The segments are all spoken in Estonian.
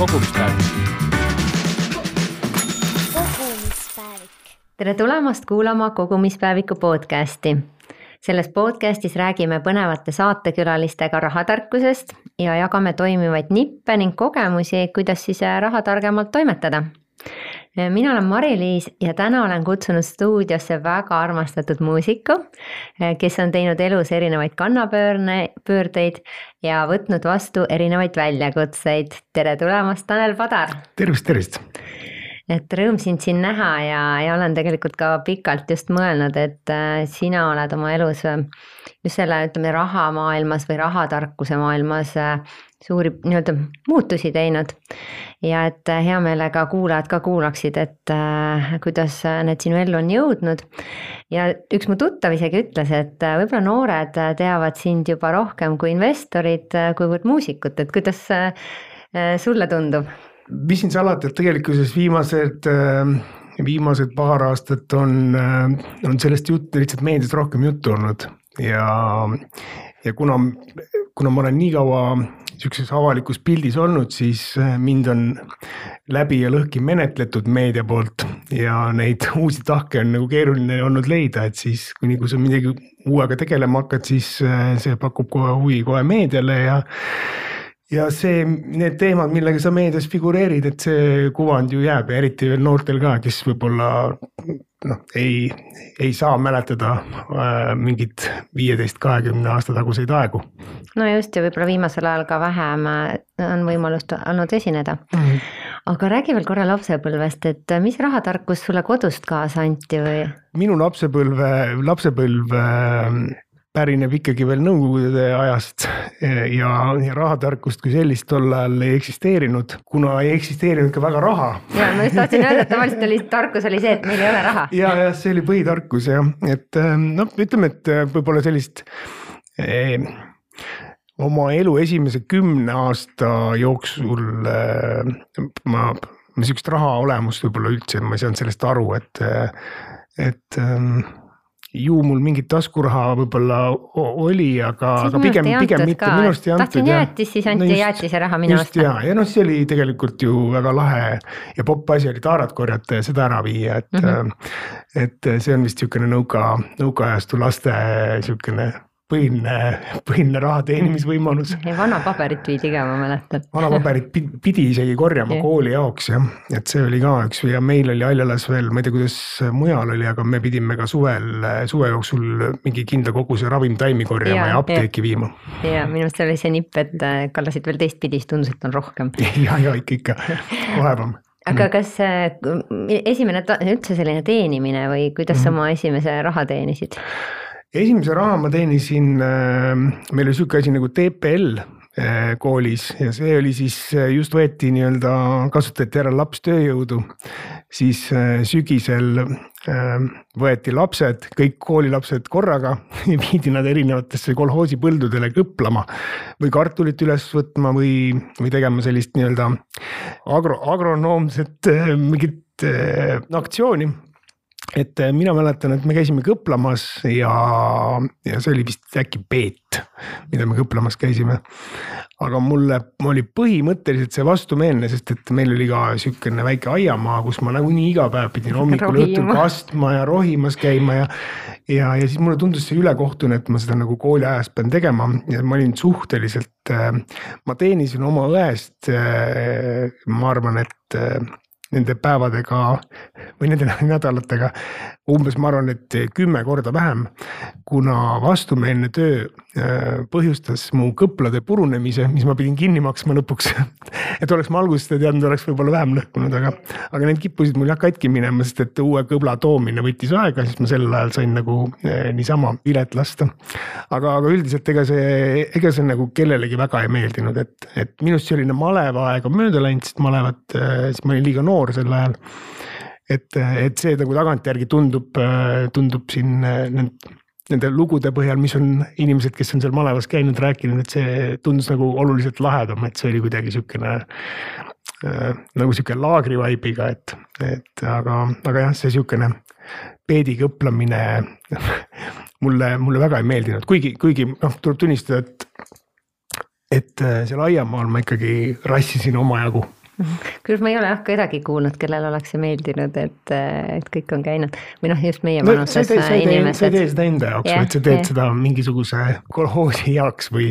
kogumispäevik. kogumispäevik. tere tulemast kuulama Kogumispäeviku podcasti. selles podcastis räägime põnevate saatekülalistega rahatarkusest ja jagame toimivaid nippe ning kogemusi, kuidas siis raha targemalt toimetada mina olen Mari-Liis ja täna olen kutsunud stuudiosse väga armastatud muusiku, kes on teinud elus erinevaid kannapöörne, pöördeid ja võtnud vastu erinevaid väljakutseid. tere tulemast, Tanel Padar. tervist, tervist et rõõm sind siin näha ja, ja olen tegelikult ka pikalt just mõelnud, et äh, sina oled oma elus äh, just selle, ütleme, rahamaailmas või rahatarkuse maailmas äh, suuri nii-öelda muutusi teinud. Ja et hea meelega kuulajad ka kuulaksid, et äh, kuidas need sinu ellu on jõudnud. ja üks mu tuttav isegi ütles, et võib-olla noored teavad sind juba rohkem kui investorid, kuivõrd muusikut, et kuidas äh, sulle tundub? mis siin salata, et tegelikkuses viimased, äh, viimased paar aastat on, äh, on sellest juttu, lihtsalt meedias rohkem juttu olnud ja, ja kuna, kuna ma olen nii kaua sihukeses avalikus pildis olnud, siis äh, mind on läbi ja lõhki menetletud meedia poolt ja neid uusi tahke on nagu keeruline olnud leida, et siis kuni, kui sa midagi uuega tegelema hakkad, siis see pakub kohe huvi kohe meediale ja ja see, need teemad, millega sa meedias figureerid, et see kuvand ju jääb ja eriti veel noortel ka, kes võib-olla noh, ei, ei saa mäletada äh, mingit viieteist, kahekümne aasta taguseid aegu. no just ja võib-olla viimasel ajal ka vähem äh, on võimalust olnud esineda mm. -hmm. aga räägi veel korra lapsepõlvest, et mis rahatarkus sulle kodust kaasa anti või? minu lapsepõlve, lapsepõlv äh, pärineb ikkagi veel nõukogude ajast ja, ja rahatarkust kui sellist tol ajal ei eksisteerinud, kuna ei eksisteerinud ka väga raha. ja ma just tahtsin öelda, et tavaliselt oli tarkus oli see, et meil ei ole raha. ja, ja see oli põhitarkus jah, et noh, ütleme, et võib-olla sellist eh, oma elu esimese kümne aasta jooksul eh, ma, ma sihukest raha olemust võib-olla üldse, ma ei saanud sellest aru, et, et ähm, ju mul mingit taskuraha võib-olla oli, aga, aga pigem, pigem mitte, minu arust ei antud. tahtsin jäätist, siis anti no jäätise raha minu arust. ja, ja noh, see oli tegelikult ju väga lahe ja popp asi oli taarat korjata ja seda ära viia, et mm. -hmm. et see on vist niisugune nõuka, nõukaajastu laste niisugune põhiline, põhiline raha teenimisvõimalus. vana paberit viidi ka, ma mäletan. vana paberit pidi isegi korjama yeah. kooli jaoks jah, et see oli ka üks ja meil oli Haljalas veel, ma ei tea, kuidas mujal oli, aga me pidime ka suvel, suve jooksul mingi kindla koguse ravimtaimi korjama ja, ja apteeki ja. viima. ja minu arust see oli see nipp, et äh, kallasid veel teistpidi, siis tundus, et on rohkem. ja, ja ikka, ikka, vaevam aga mm. kas äh, esimene üldse selline teenimine või kuidas mm. sa oma esimese raha teenisid? Esimese raha ma teenisin, äh, meil oli sihuke asi nagu TPL äh, koolis ja see oli siis äh, just võeti nii-öelda, kasutati ära lapstööjõudu. siis sügisel võeti lapsed, kõik koolilapsed korraga ja viidi nad erinevatesse kolhoosipõldudele kõplama või kartulit üles võtma või, või tegema sellist nii-öelda agro, agronoomset mingit aktsiooni et äh, mina mäletan, et me käisime kõplamas ja, ja see oli vist äkki Peet, mida me kõplamas käisime. aga mulle oli põhimõtteliselt see vastumeelne, sest et meil oli ka sihukene väike aiamaa, kus ma nagunii iga päev pidin hommikul õhtul kastma ja rohimas käima ja. ja, ja siis mulle tundus see ülekohtune, et ma seda nagu kooliajast pean tegema ja ma olin suhteliselt, äh, ma teenisin oma õest, äh, ma arvan, et nende päevadega või nende nädalatega umbes, ma arvan, et kümme korda vähem. kuna vastumeelne töö äh, põhjustas mu kõplade purunemise, mis ma pidin kinni maksma lõpuks et oleks ma algusest teadnud, oleks võib-olla vähem lõhkunud, aga, aga need kippusid mul jah katki minema, sest et uue kõbla toomine võttis aega, siis ma sel ajal sain nagu eh, niisama vilet lasta. aga, aga üldiselt ega see, ega see nagu kellelegi väga ei meeldinud, et, et minust selline maleva aeg on mööda läinud, sest malevat, eh, siis ma olin liiga noor sel ajal et, et see nagu tagantjärgi tundub, tundub siin nende lugude põhjal, mis on inimesed, kes on seal malevas käinud, rääkinud, et see tundus nagu oluliselt lahedam, et see oli kuidagi sihukene äh, nagu sihuke laagri vibe'iga, et, et aga, aga jah, see sihukene peediga õplamine mulle, mulle väga ei meeldinud, kuigi, kuigi noh, tuleb tunnistada, et, et seal aiamaal ma ikkagi rassisin omajagu kusjuures ma ei ole jah kedagi kuulnud, kellel oleks see meeldinud, et, et kõik on käinud või noh, just meie no, vanuses ei tee, sa ei tee, inimesed. seda enda jaoks Jah, vaid sa teed jah. seda mingisuguse kolhoosi heaks või,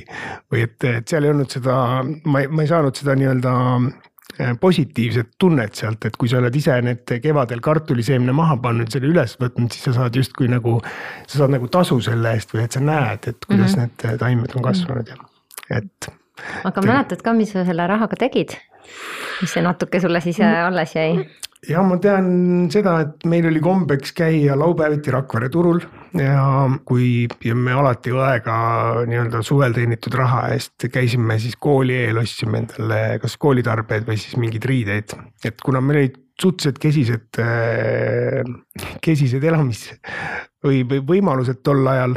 või et, et seal ei olnud seda, ma ei, ma ei saanud seda nii-öelda eh, positiivset tunnet sealt, et kui sa oled ise need kevadel kartuliseemne maha pannud, selle üles võtnud, siis sa saad justkui nagu, sa saad nagu tasu selle eest või et sa näed, et kuidas mm. -hmm. need taimed on kasvanud ja et aga mäletad ka, mis sa selle rahaga tegid? Mis see natuke sulle siis äh, alles jäi? ja ma tean seda, et meil oli kombeks käia laupäeviti Rakvere turul ja kui ja me alati õega nii-öelda suvel teenitud raha eest käisime siis kooli eel, ostsime endale kas koolitarbeid või siis mingeid riideid. et kuna meil olid suhteliselt kesised, kesised elamis või, või võimalused tol ajal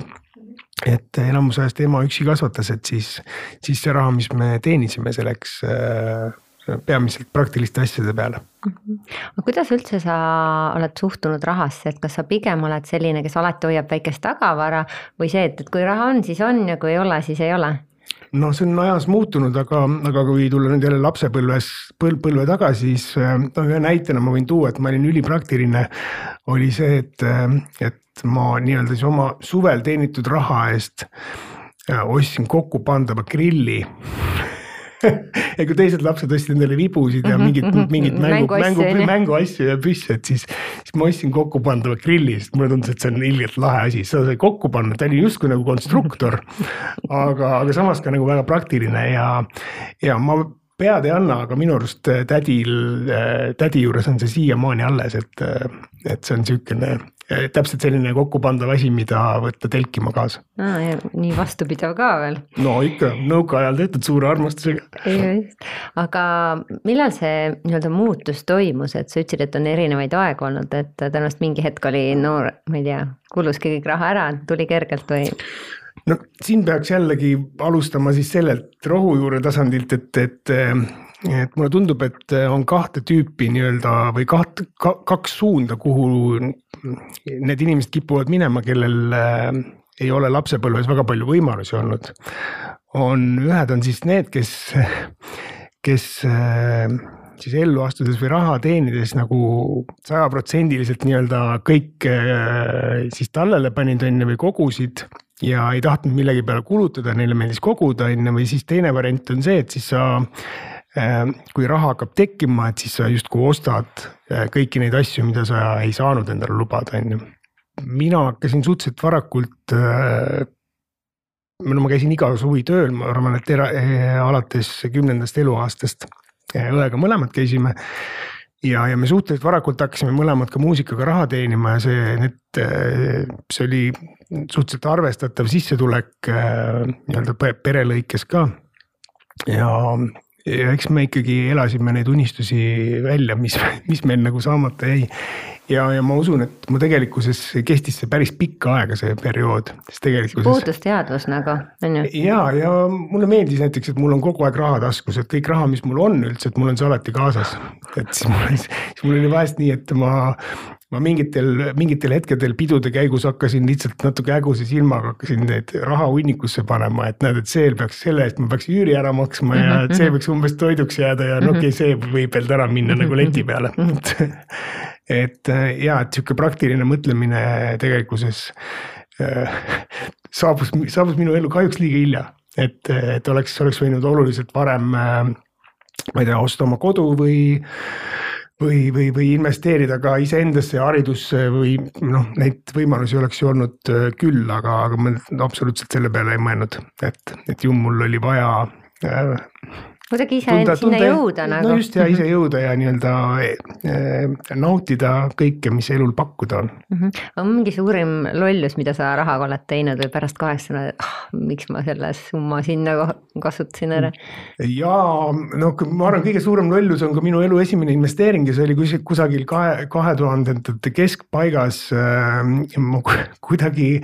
et enamus ajast ema üksi kasvatas, et siis, siis see raha, mis me teenisime, see läks äh, peamiselt praktiliste asjade peale aga kuidas üldse sa oled suhtunud rahasse, et kas sa pigem oled selline, kes alati hoiab väikest tagavara või see, et, et kui raha on, siis on ja kui ei ole, siis ei ole? no see on ajas muutunud, aga, aga kui tulla nüüd jälle lapsepõlves, põlv, põlve tagasi, siis no ühe näitena ma võin tuua, et ma olin ülipraktiline. oli see, et, et ma nii-öelda siis oma suvel teenitud raha eest äh, ostsin kokkupandava grilli ja kui teised lapsed ostsid endale vibusid ja mingit, mingit mängu, Mänguasju, mängu, ju. mänguasju ja püsse, et siis, siis ma ostsin kokkupandava grilli, sest mulle tundus, et see on ilgelt lahe asi, seda sai kokku panna, ta oli justkui nagu konstruktor. aga, aga samas ka nagu väga praktiline ja, ja ma pead ei anna, aga minu arust tädil, tädi juures on see siiamaani alles, et, et see on niisugune täpselt selline kokkupandav asi, mida võtta telkima kaasa. nii vastupidav ka veel. no ikka, nõukaajal tehtud suure armastusega. aga millal see nii-öelda muutus toimus, et sa ütlesid, et on erinevaid aegu olnud, et tõenäoliselt mingi hetk oli noor, ma ei tea, kuluski kõik raha ära, tuli kergelt või? No siin peaks jällegi alustama siis sellelt rohujuure tasandilt, et, et et mulle tundub, et on kahte tüüpi nii-öelda või kaht ka,, kaks suunda, kuhu need inimesed kipuvad minema, kellel äh, ei ole lapsepõlves väga palju võimalusi olnud. on, ühed on siis need, kes, kes äh, siis ellu astudes või raha teenides nagu sajaprotsendiliselt nii-öelda kõik äh, siis tallele panid, on ju, või kogusid ja ei tahtnud millegi peale kulutada, neile meeldis koguda, on ju, või siis teine variant on see, et siis sa kui raha hakkab tekkima, et siis sa justkui ostad äh, kõiki neid asju, mida sa ei saanud endale lubada, on ju. mina hakkasin suhteliselt varakult äh, no ma käisin iga suvi tööl, ma arvan, et era, äh, alates kümnendast eluaastast õega mõlemad käisime. Ja, ja me suhteliselt varakult hakkasime mõlemad ka muusikaga raha teenima ja see, need, see oli suhteliselt arvestatav sissetulek nii-öelda pere lõikes ka. ja ja eks me ikkagi elasime neid unistusi välja, mis, mis meil nagu saamata jäi. Ja, ja ma usun, et mu tegelikkuses kestis see päris pikka aega, see periood, sest tegelikkuses. puudus teadvus nagu, on ju. ja, ja mulle meeldis näiteks, et mul on kogu aeg raha taskus, et kõik raha, mis mul on üldse, et mul on see alati kaasas. et siis mul, siis mul oli vahest nii, et ma ma mingitel, mingitel hetkedel pidude käigus hakkasin lihtsalt natuke häguse silmaga hakkasin neid raha hunnikusse panema, et näed, et see peaks selle eest, ma peaks üüri ära maksma ja Mhm, see võiks umbes toiduks jääda ja no okei okay,, see võib veel ära minna nagu leti peale et ja, et sihuke praktiline mõtlemine tegelikkuses äh, saabus, saabus minu ellu kahjuks liiga hilja, et, et oleks, oleks võinud oluliselt varem äh, ma ei tea, osta oma kodu või või, või, või investeerida ka iseendasse ja haridusse või noh, neid võimalusi oleks ju olnud äh, küll, aga, aga ma absoluutselt selle peale ei mõelnud, et, et ju mul oli vaja äh, kuidagi ise tunda, sinna tunda, jõuda nagu. no just ja ise jõuda ja nii-öelda eh, nautida kõike, mis elul pakkuda on mm. -hmm. on mingi suurim lollus, mida sa rahaga oled teinud või pärast kaheksakümne, et ah, miks ma selle summa sinna kasutasin ära? ja noh, ma arvan, kõige suurem lollus on ka minu elu esimene investeering ja see oli kusagil kahe, kahe tuhandendate keskpaigas äh,. ma kuidagi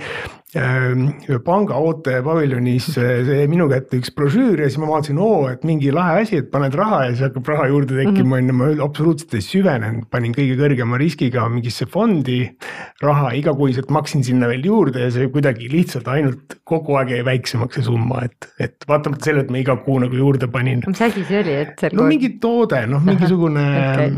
panga ootepaviljonis see minu kätte üks brošüür ja siis ma vaatasin, oo, et mingi lahe asi, et paned raha ja siis hakkab raha juurde tekkima, on ju, ma absoluutselt ei süvenenud, panin kõige kõrgema riskiga mingisse fondi raha, igakuiselt maksin sinna veel juurde ja see kuidagi lihtsalt ainult kogu aeg jäi väiksemaks see summa, et, et vaatamata sellele, et ma iga kuu nagu juurde panin. mis asi see oli, et see no mingi toode, noh, mingisugune okay..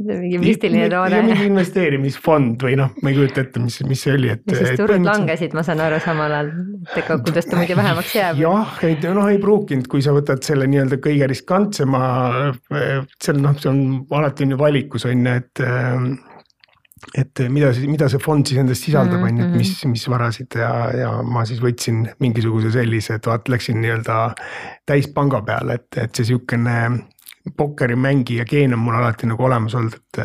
mingi müstiline toode. mingi investeerimisfond või noh, ma ei kujuta ette, mis, mis see oli, et. ja siis turud langesid, ma saan aru, samal ajal, et ega kuidas ta muidu vähemaks jääb. jah, ei noh, ei pruukinud, kui sa võtad selle nii-öelda kõige riskantsema, seal noh, see on alati on ju valikus on ju, et et mida mida see fond siis endast sisaldab, on ju, et mis, mhm. mis varasid ja, ja ma siis võtsin mingisuguse sellise, et vaat läksin nii-öelda täispanga peale, et, et see sihukene pokkerimängija geen on mul alati nagu olemas olnud, et,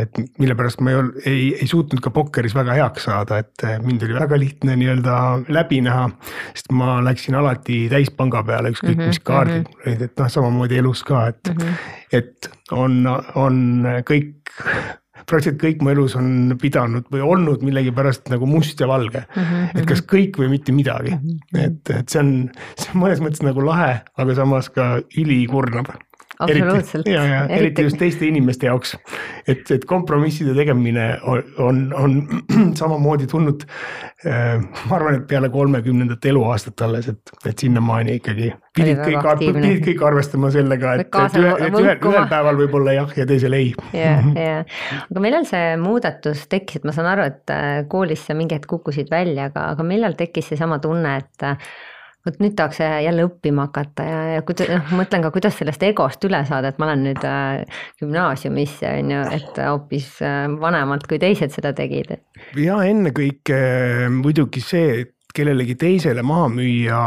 et mille pärast ma ei olnud, ei, ei suutnud ka pokkeris väga heaks saada, et mind oli väga lihtne nii-öelda läbi näha. sest ma läksin alati täispanga peale, ükskõik mm -hmm, mis kaardid mm -hmm. olid, et noh, samamoodi elus ka, et mm, -hmm. et on, on kõik praktiliselt kõik mu elus on pidanud või olnud millegipärast nagu must ja valge mm. -hmm. et kas kõik või mitte midagi mm, -hmm. et, et see on, see on mõnes mõttes nagu lahe, aga samas ka ülikurnav absoluutselt. ja, ja eriti, just teiste inimeste jaoks, et, et kompromisside tegemine on, on, on samamoodi tulnud. Äh, ma arvan, et peale kolmekümnendat eluaastat alles, et, et sinnamaani ikkagi pidid kõik, pidid kõik arvestama sellega, et, et ühe, et ühel, ühel päeval võib-olla jah ja teisel ei. ja, ja, aga millal see muudatus tekkis, et ma saan aru, et äh, koolis sa mingi hetk kukkusid välja, aga, aga millal tekkis seesama tunne, et vot nüüd tahaks jälle õppima hakata ja, ja kuida-, noh, mõtlen ka, kuidas sellest egost üle saada, et ma olen nüüd äh, gümnaasiumis on ju, et hoopis äh, vanemalt kui teised seda tegid. ja ennekõike äh, muidugi see, et kellelegi teisele maha müüa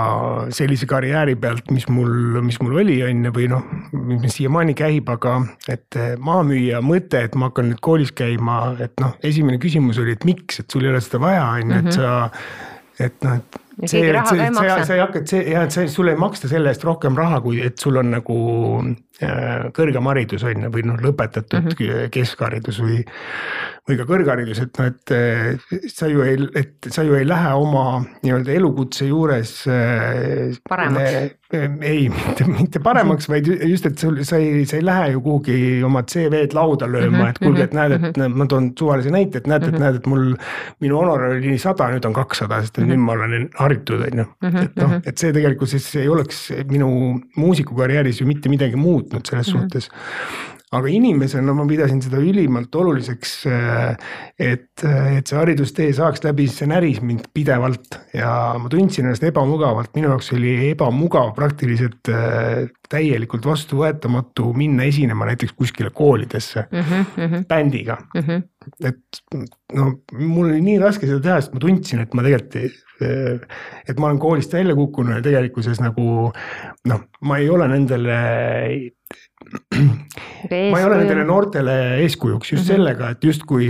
sellise karjääri pealt, mis mul, mis mul oli, on ju, või noh, mis siiamaani käib, aga et maha müüa mõte, et ma hakkan nüüd koolis käima, et noh, esimene küsimus oli, et miks, et sul ei ole seda vaja, on ju, et mhm. sa, et noh, et ja keegi raha ka ei maksa. sa ei hakka, et see ja et see, sulle ei maksta selle eest rohkem raha, kui et sul on nagu kõrgem haridus on ju, või noh, lõpetatud mm -hmm. keskharidus või. või ka kõrgharidus, et noh, et äh, sa ju ei, et sa ju ei lähe oma nii-öelda elukutse juures äh,. paremaks ei, mitte, mitte paremaks, vaid just, et sul, sa ei, sa ei lähe ju kuhugi oma CV-d lauda lööma, mhm, et kuulge, et näed, et mhm. ma toon suvalise näite, et näete, et mhm. näed, et mul. minu honorar oli sada, nüüd on kakssada, sest nüüd ma olen haritud, on ju, et noh, et see tegelikult siis ei oleks minu muusikukarjääris ju mitte midagi muutnud selles suhtes aga inimesena ma pidasin seda ülimalt oluliseks, äh, et, et see haridustee saaks läbi, see näris mind pidevalt ja ma tundsin ennast ebamugavalt, minu jaoks oli ebamugav praktiliselt äh, täielikult vastuvõetamatu minna esinema näiteks kuskile koolidesse mm -hmm. bändiga mm. -hmm. Et no mul oli nii raske seda teha, sest ma tundsin, et ma tegelikult et ma olen koolist välja kukkunud ja tegelikkuses nagu noh, ma ei ole nendele ma ei ole nendele noortele eeskujuks just mm -hmm. sellega, et justkui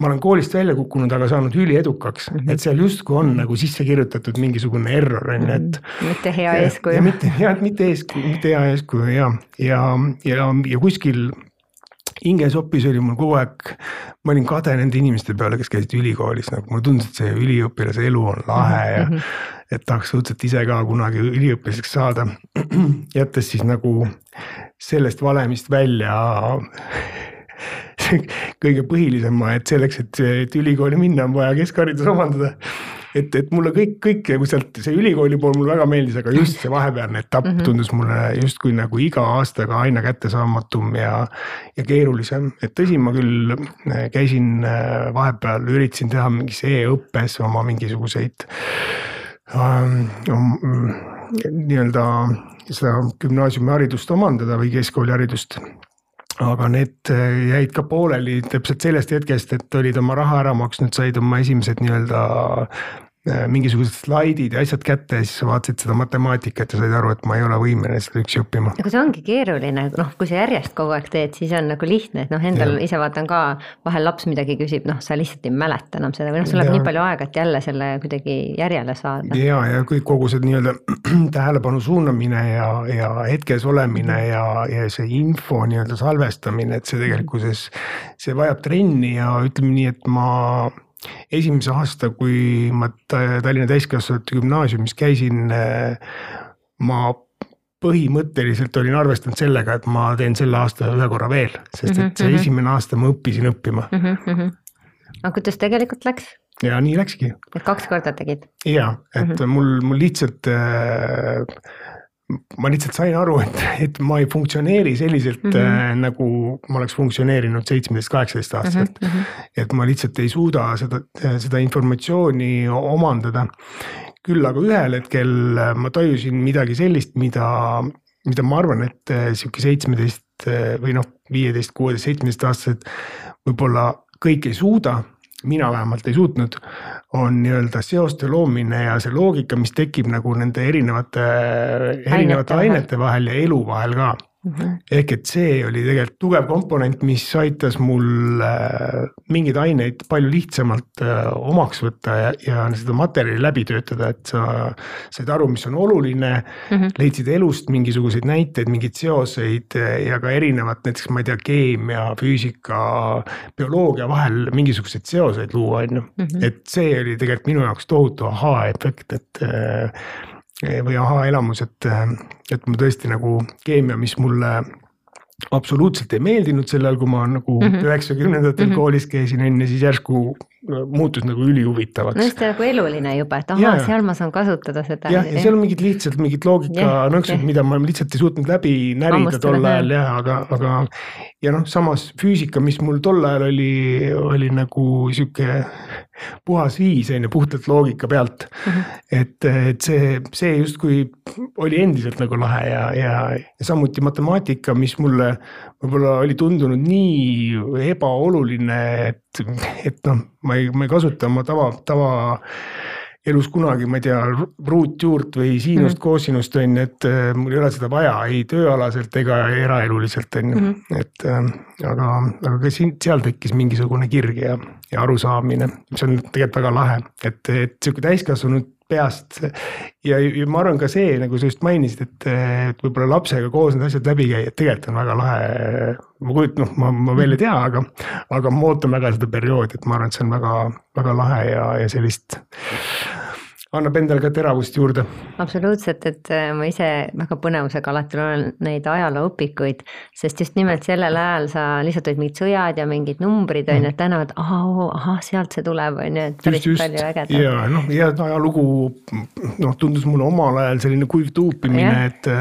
ma olen koolist välja kukkunud, aga saanud üliedukaks mm, -hmm. et seal justkui on nagu sisse kirjutatud mingisugune error on ju, et. Mhm. mitte hea eeskuju. mitte jah, mitte eeskuju, mitte hea eeskuju ja, ja, ja, ja kuskil hingesopis oli mul kogu aeg, ma olin kade nende inimeste peale, kes käisid ülikoolis, nagu mulle tundus, et see üliõpilase elu on lahe ja mm. -hmm. et tahaks õudselt ise ka kunagi üliõpilaseks saada. jättes siis nagu sellest valemist välja kõige põhilisema, et selleks, et, et ülikooli minna, on vaja keskharidus omandada. Et, et mulle kõik, kõik nagu sealt see ülikooli pool mulle väga meeldis, aga just see vahepealne etapp mm -hmm. tundus mulle justkui nagu iga aastaga aina kättesaamatum ja. ja keerulisem, et tõsi, ma küll äh, käisin äh, vahepeal, üritasin teha mingis e-õppes oma mingisuguseid ähm, um, nii-öelda seda gümnaasiumiharidust omandada või keskkooliharidust aga need äh, jäid ka pooleli täpselt sellest hetkest, et olid oma raha ära maksnud, said oma esimesed nii-öelda mingisugused slaidid ja asjad kätte ja siis sa vaatasid seda matemaatikat ja said aru, et ma ei ole võimeline seda üksi õppima. aga see ongi keeruline, noh, kui sa järjest kogu aeg teed, siis on nagu lihtne, et noh, endal ja. ise vaatan ka, vahel laps midagi küsib, noh, sa lihtsalt ei mäleta enam seda või noh, sul läheb nii palju aega, et jälle selle kuidagi järjele saada. ja, ja kõik kogu see nii-öelda tähelepanu suunamine ja, ja hetkes olemine ja, ja see info nii-öelda salvestamine, et see tegelikkuses, see vajab trenni ja ütleme nii, et ma esimese aasta, kui ma Tallinna Täiskasvanute Gümnaasiumis käisin, ma põhimõtteliselt olin arvestanud sellega, et ma teen selle aasta ühe korra veel, sest et see mhm, esimene aasta ma õppisin õppima mm. -hmm. aga kuidas tegelikult läks? ja nii läkski. et kaks korda tegid? ja, et mm -hmm. mul, mul lihtsalt äh, ma lihtsalt sain aru, et, et ma ei funktsioneeri selliselt mm -hmm. äh, nagu ma oleks funktsioneerinud seitsmeteist, kaheksateist aastaselt mm. -hmm. et ma lihtsalt ei suuda seda, seda informatsiooni omandada. küll aga ühel hetkel ma tajusin midagi sellist, mida, mida ma arvan, et äh, sihuke seitsmeteist äh, või noh, viieteist, kuueteist, seitsmeteist aastased võib-olla kõik ei suuda mina vähemalt ei suutnud, on nii-öelda seoste loomine ja see loogika, mis tekib nagu nende erinevate, erinevate ainete vahel ja elu vahel ka mm. -hmm. ehk et see oli tegelikult tugev komponent, mis aitas mul äh, mingeid aineid palju lihtsamalt äh, omaks võtta ja, ja seda materjali läbi töötada, et sa said aru, mis on oluline mm. -hmm. leidsid elust mingisuguseid näiteid, mingeid seoseid äh, ja ka erinevat näiteks ma ei tea, keemia, füüsika, bioloogia vahel mingisuguseid seoseid luua, on ju. Mhm. et see oli tegelikult minu jaoks tohutu ahaa-efekt, et või ahaa-elamus, et, et ma tõesti nagu keemia, mis mulle absoluutselt ei meeldinud sel ajal, kui ma nagu mhm. üheksakümnendatel mm -hmm. koolis käisin enne, siis järsku muutus nagu ülihuvitavaks. no just nagu eluline juba, et ahaa, seal ma saan kasutada seda. jah, ja seal on mingid lihtsalt mingid loogika nõksud, mida ma lihtsalt ei suutnud läbi närida tol ajal jah, aga, aga ja noh, samas füüsika, mis mul tol ajal oli, oli nagu sihuke puhas viis on ju, puhtalt loogika pealt mm. -hmm. et, et see, see justkui oli endiselt nagu lahe ja, ja, ja samuti matemaatika, mis mulle võib-olla oli tundunud nii ebaoluline, et, et noh, ma ei, ma ei kasuta oma tava, tava elus kunagi, ma ei tea, ruutjuurt või siinust mm, -hmm. koosinust on ju, et äh, mul ei ole seda vaja ei tööalaselt ega eraeluliselt on ju, mhm. et äh, aga, aga ka siin, seal tekkis mingisugune kirg ja, ja arusaamine, mis on tegelikult väga lahe, et, et sihuke täiskasvanud peast. ja, ja ma arvan ka see, nagu sa just mainisid, et, et võib-olla lapsega koos need asjad läbi käia, tegelikult on väga lahe. ma kujutan, noh, ma, ma veel ei tea, aga, aga ma ootan väga seda perioodi, et ma arvan, et see on väga, väga lahe ja, ja sellist annab endale ka teravust juurde. absoluutselt, et äh, ma ise väga põnevusega alati loen neid ajalooõpikuid, sest just nimelt sellel ajal sa lihtsalt olid mingid sõjad ja mingid numbrid on ju, et tähendavad, ahah, ahah, sealt see tuleb, on ju, et päris just, palju ägedat. ja noh, ja ajalugu noh, tundus mulle omal ajal selline kuiv tuupimine, et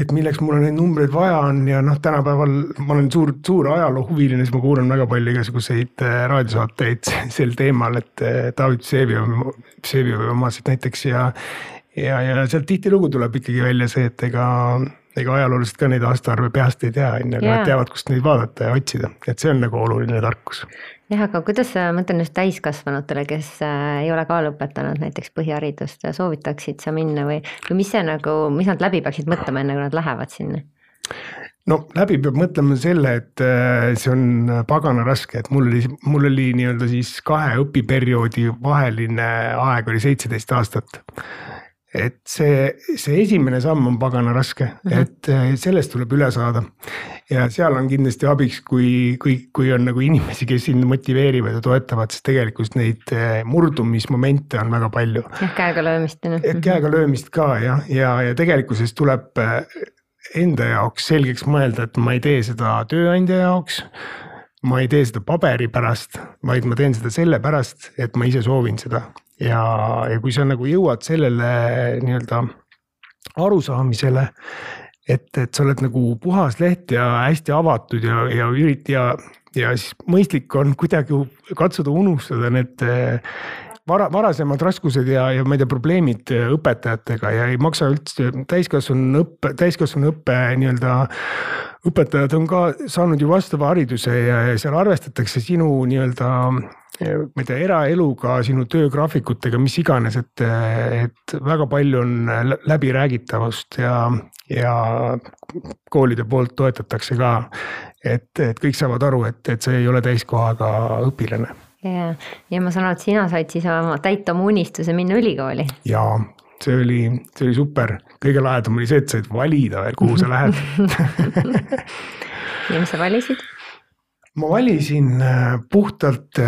et milleks mul neid numbreid vaja on ja noh, tänapäeval ma olen suur, suur ajaloohuviline, siis ma kuulan väga palju igasuguseid äh, raadiosaateid sel teemal, et äh, David Vseviov, Vseviovi omasid näiteks ja. ja, ja sealt tihtilugu tuleb ikkagi välja see, et ega, ega ajaloolased ka neid aastaarve peast ei tea, on ju, aga nad teavad, kust neid vaadata ja otsida, et see on nagu oluline tarkus jah, aga kuidas sa, ma mõtlen just täiskasvanutele, kes äh, ei ole ka lõpetanud näiteks põhiharidust, soovitaksid sa minna või, või mis see nagu, mis nad läbi peaksid mõtlema, enne kui nad lähevad sinna? no läbi peab mõtlema selle, et äh, see on pagana raske, et mul oli, mul oli nii-öelda siis kahe õpiperioodi vaheline aeg oli seitseteist aastat et see, see esimene samm on pagana raske mm, -hmm. et äh, sellest tuleb üle saada. ja seal on kindlasti abiks, kui, kui, kui on nagu inimesi, kes sind motiveerivad ja toetavad, sest tegelikult neid äh, murdumismomente on väga palju. jah, käega löömist. käega löömist ka jah, ja, ja tegelikkuses tuleb äh, enda jaoks selgeks mõelda, et ma ei tee seda tööandja jaoks ma ei tee seda paberi pärast, vaid ma teen seda sellepärast, et ma ise soovin seda ja, ja kui sa nagu jõuad sellele nii-öelda arusaamisele, et, et sa oled nagu puhas leht ja hästi avatud ja, ja ürit- ja, ja siis mõistlik on kuidagi katsuda unustada need vara, varasemad raskused ja, ja ma ei tea, probleemid õpetajatega ja ei maksa üldse täiskasvanu õppe, täiskasvanu õppe nii-öelda õpetajad on ka saanud ju vastava hariduse ja, ja seal arvestatakse sinu nii-öelda ma ei tea, eraeluga, sinu töögraafikutega, mis iganes, et, et väga palju on läbiräägitavust ja, ja koolide poolt toetatakse ka. et, et kõik saavad aru, et, et see ei ole täiskohaga õpilane. ja, ja ma saan aru, et sina said siis oma, täita oma unistuse minna ülikooli. jaa, see oli, see oli super, kõige lahedam oli see, et said valida veel, kuhu sa lähed. Ja mis sa valisid? ma valisin äh, puhtalt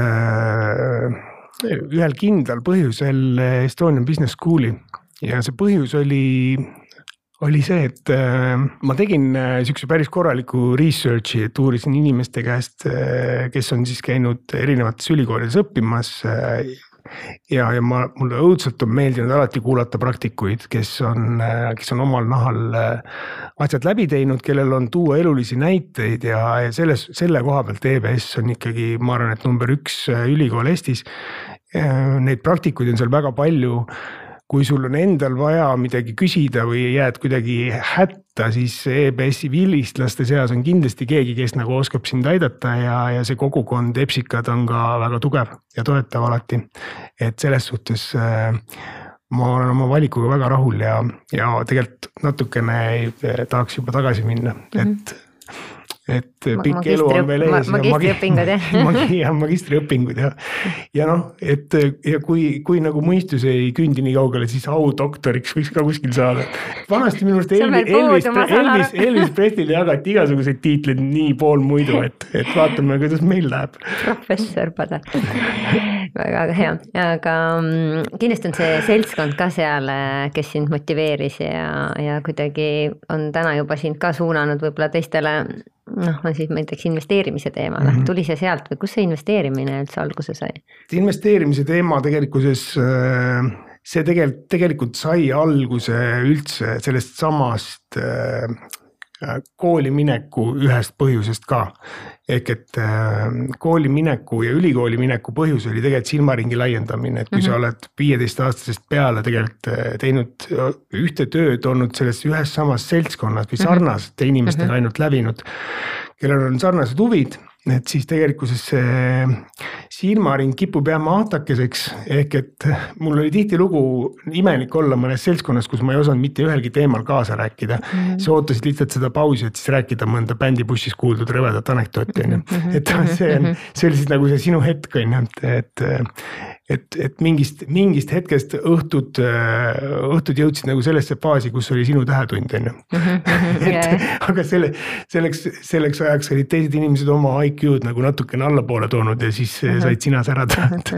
ühel kindlal põhjusel Estonian Business School'i. Ja see põhjus oli, oli see, et ma tegin sihukese päris korraliku research'i, et uurisin inimeste käest, kes on siis käinud erinevates ülikoolides õppimas ja, ja ma, mulle õudselt on meeldinud alati kuulata praktikuid, kes on, kes on omal nahal äh, asjad läbi teinud, kellel on tuua elulisi näiteid ja, ja selles, selle koha pealt EBS on ikkagi, ma arvan, et number üks äh, ülikool Eestis. Äh, neid praktikuid on seal väga palju kui sul on endal vaja midagi küsida või jääd kuidagi hätta, siis EBS-i vilistlaste seas on kindlasti keegi, kes nagu oskab sind aidata ja, ja see kogukond EBSikad on ka väga tugev ja toetav alati. et selles suhtes äh, ma olen oma valikuga väga rahul ja, ja tegelikult natukene tahaks juba tagasi minna mm, -hmm. et et pikk elu on veel ees. magistriõpingud jah jah, magistriõpingud jah. ja noh, et ja kui, kui nagu mõistus ei küündi nii kaugele, siis audoktoriks võiks ka kuskil saada. vanasti minu arust Elvis, Elvis, Elvis, Elvis Presley'le jagati igasuguseid tiitleid nii poolmuidu, et, et vaatame, kuidas meil läheb. professor Padar väga hea, aga mm, kindlasti on see seltskond ka seal, kes sind motiveeris ja, ja kuidagi on täna juba sind ka suunanud võib-olla teistele noh, ma siis näiteks investeerimise teemale mm, -hmm. tuli see sealt või kus see investeerimine üldse alguse sai? investeerimise teema tegelikkuses, äh, see tegelikult, tegelikult sai alguse üldse sellest samast äh, kooli mineku ühest põhjusest ka. Ehk et äh, kooli mineku ja ülikooli mineku põhjus oli tegelikult silmaringi laiendamine, et kui mm -hmm. sa mhm. oled viieteistaastasest peale tegelikult teinud ühte tööd, olnud selles ühes samas seltskonnas või mhm. sarnaste inimestega mm -hmm. ainult lävinud, kellel on sarnased huvid et siis tegelikkuses see silmaring kipub jääma ahtakeseks, ehk et mul oli tihtilugu imelik olla mõnes seltskonnas, kus ma ei osanud mitte ühelgi teemal kaasa rääkida mm. -hmm. sa ootasid lihtsalt seda pausi, et siis rääkida mõnda bändibussis kuuldud rõvedat anekdooti on ju, mhm, et mhm, see on, see oli siis nagu see sinu hetk on ju, et, et et, et mingist, mingist hetkest õhtud, õhtud jõudsid nagu sellesse faasi, kus oli sinu tähetund, on ju. et aga selle, selleks, selleks ajaks olid teised inimesed oma IQ-d nagu natukene allapoole toonud ja siis said sina särada, et,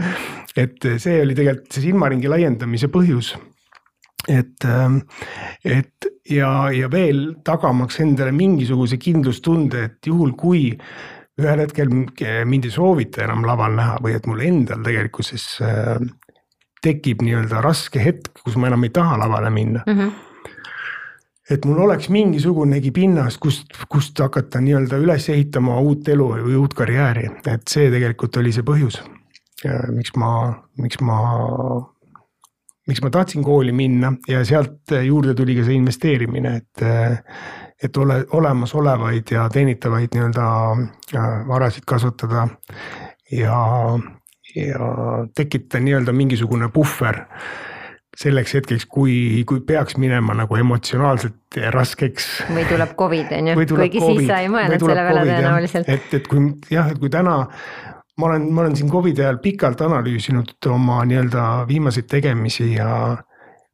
et see oli tegelikult see silmaringi laiendamise põhjus et, et ja, ja veel tagamaks endale mingisuguse kindlustunde, et juhul kui ühel hetkel mind ei soovita enam laval näha või et mul endal tegelikkuses äh, tekib nii-öelda raske hetk, kus ma enam ei taha lavale minna mm. -hmm et mul oleks mingisugunegi pinnas, kust, kust hakata nii-öelda üles ehitama uut elu või uut karjääri, et see tegelikult oli see põhjus. miks ma, miks ma, miks ma tahtsin kooli minna ja sealt juurde tuli ka see investeerimine, et et ole, olemasolevaid ja teenitavaid nii-öelda äh, varasid kasutada ja, ja tekitada nii-öelda mingisugune puhver selleks hetkeks, kui, kui peaks minema nagu emotsionaalselt raskeks. või tuleb Covid on ju, kuigi COVID, siis sa ei mõelnud selle peale tõenäoliselt. et, et kui jah, et kui täna ma olen, ma olen siin Covidi ajal pikalt analüüsinud oma nii-öelda viimaseid tegemisi ja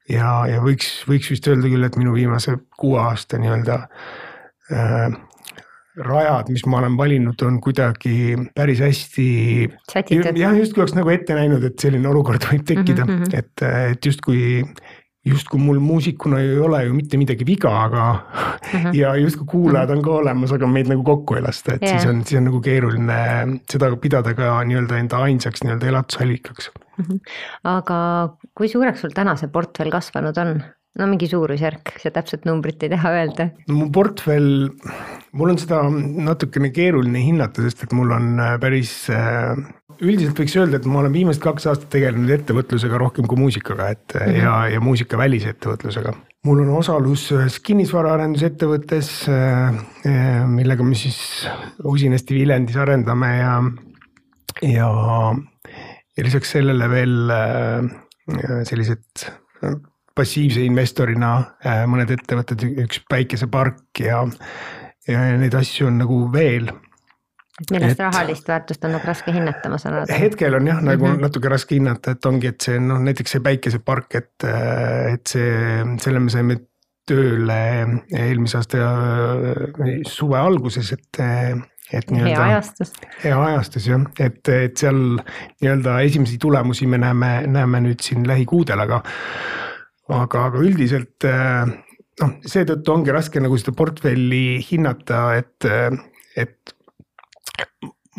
ja, ja võiks, võiks vist öelda küll, et minu viimase kuue aasta nii-öelda äh, rajad, mis ma olen valinud, on kuidagi päris hästi. jah, justkui oleks nagu ette näinud, et selline olukord võib tekkida mm, -hmm. et, et justkui justkui mul muusikuna ei ole ju mitte midagi viga, aga uh -huh. ja justkui kuulajad on ka olemas, aga meid nagu kokku ei lasta, et yeah. siis on, siis on nagu keeruline seda pidada ka nii-öelda enda ainsaks nii-öelda elatusallikaks uh. -huh. aga kui suureks sul täna see portfell kasvanud on? No mingi suurusjärk, sa täpset numbrit ei taha öelda. no mu portfell, mul on seda natukene keeruline hinnata, sest et mul on päris äh, üldiselt võiks öelda, et ma olen viimased kaks aastat tegelenud ettevõtlusega rohkem kui muusikaga, et mm -hmm. ja, ja muusikavälise ettevõtlusega. mul on osalus ühes kinnisvaraarendusettevõttes, äh, millega me siis usinasti Viljandis arendame ja, ja, ja lisaks sellele veel äh, sellised passiivse investorina äh, mõned ettevõtted, üks päikesepark ja, ja neid asju on nagu veel millest et, rahalist väärtust on nagu raske hinnata, ma saan aru. hetkel on jah, nagu mm -hmm. natuke raske hinnata, et ongi, et see noh, näiteks see päikesepark, et, et see, selle me saime tööle eelmise aasta äh, suve alguses, et et hea ajastus. hea ajastus jah, et, et seal nii-öelda esimesi tulemusi me näeme, näeme nüüd siin lähikuudel, aga, aga, aga üldiselt noh, seetõttu ongi raske nagu seda portfelli hinnata, et, et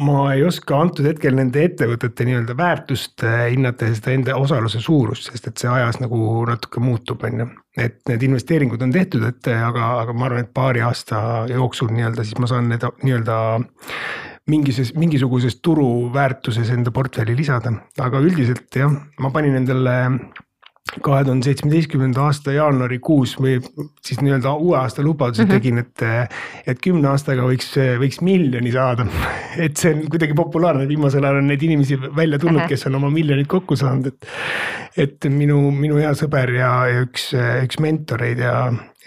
ma ei oska antud hetkel nende ettevõtete nii-öelda väärtust hinnata ja seda enda osaluse suurust, sest et see ajas nagu natuke muutub, on ju. et need investeeringud on tehtud, et aga, aga ma arvan, et paari aasta jooksul nii-öelda siis ma saan need nii-öelda mingises, mingisuguses turuväärtuses enda portfelli lisada, aga üldiselt jah, ma panin endale kahe tuhande seitsmeteistkümnenda aasta jaanuarikuus või siis nii-öelda uue aasta lubaduse mm -hmm. tegin, et, et kümne aastaga võiks, võiks miljoni saada. et see on kuidagi populaarne, viimasel ajal on neid inimesi välja tulnud, kes on oma miljonid kokku saanud, et. et minu, minu hea sõber ja, ja üks, üks mentoreid ja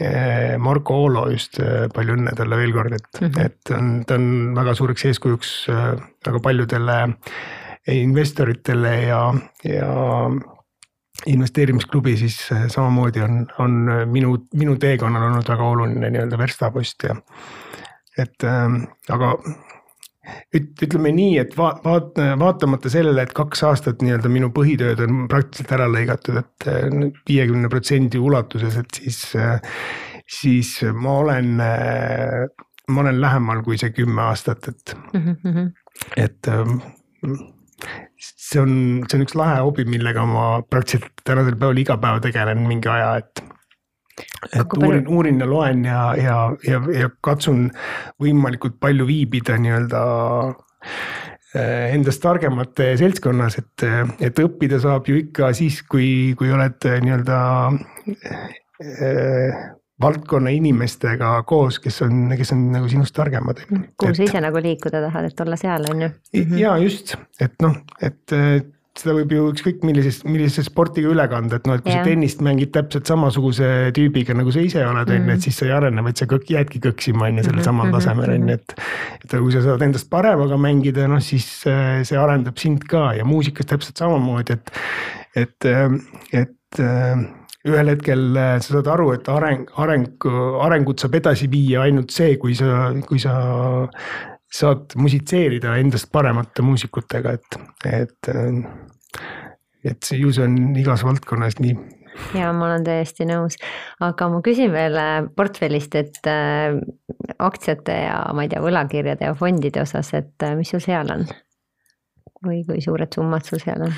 eh, Marko Oolo just, eh, palju õnne talle veel kord, et mm, -hmm. et on, ta on väga suureks eeskujuks eh, väga paljudele investoritele ja, ja investeerimisklubi siis äh, samamoodi on, on äh, minu, minu teekonnal olnud väga oluline nii-öelda verstapost ja et ähm, aga üt-, ütleme nii, et va-, vaat-, vaatamata sellele, et kaks aastat nii-öelda minu põhitööd on praktiliselt ära lõigatud, et äh, viiekümne protsendi ulatuses, et siis, siis ma olen, ma olen lähemal kui see kümme aastat, et mm, -hmm. et ähm, see on, see on üks lahe hobi, millega ma praktiliselt tänasel päeval iga päev tegelen mingi aja, et. et uurin, uurin ja loen ja, ja, ja, ja katsun võimalikult palju viibida nii-öelda eh, endast targemate seltskonnas, et, et õppida saab ju ikka siis, kui, kui oled nii-öelda eh, valdkonna inimestega koos, kes on, kes on nagu sinust targemad. kuhu sa ise nagu liikuda tahad, et olla seal, on ju. ja just, et noh, et seda võib ju ükskõik millises, millise sportiga üle kanda, et noh, et kui ja. sa tennist mängid täpselt samasuguse tüübiga, nagu sa ise oled, on ju, et mhm. siis sa ei arene, vaid sa kõik jäädki kõksima, on ju, sellel mhm, samal mhm, tasemel, on ju, et. et kui sa saad endast paremaga mängida, noh siis äh, see arendab sind ka ja muusikas täpselt samamoodi, et, et, et ühel hetkel äh, sa saad aru, et areng, areng, arengut saab edasi viia ainult see, kui sa, kui sa saad musitseerida endast paremate muusikutega, et, et, et see ju see on igas valdkonnas nii ja ma olen täiesti nõus, aga ma küsin veel äh, portfellist, et äh, aktsiate ja ma ei tea, võlakirjade ja fondide osas, et mis sul seal on? Või kui suured summad sul seal on?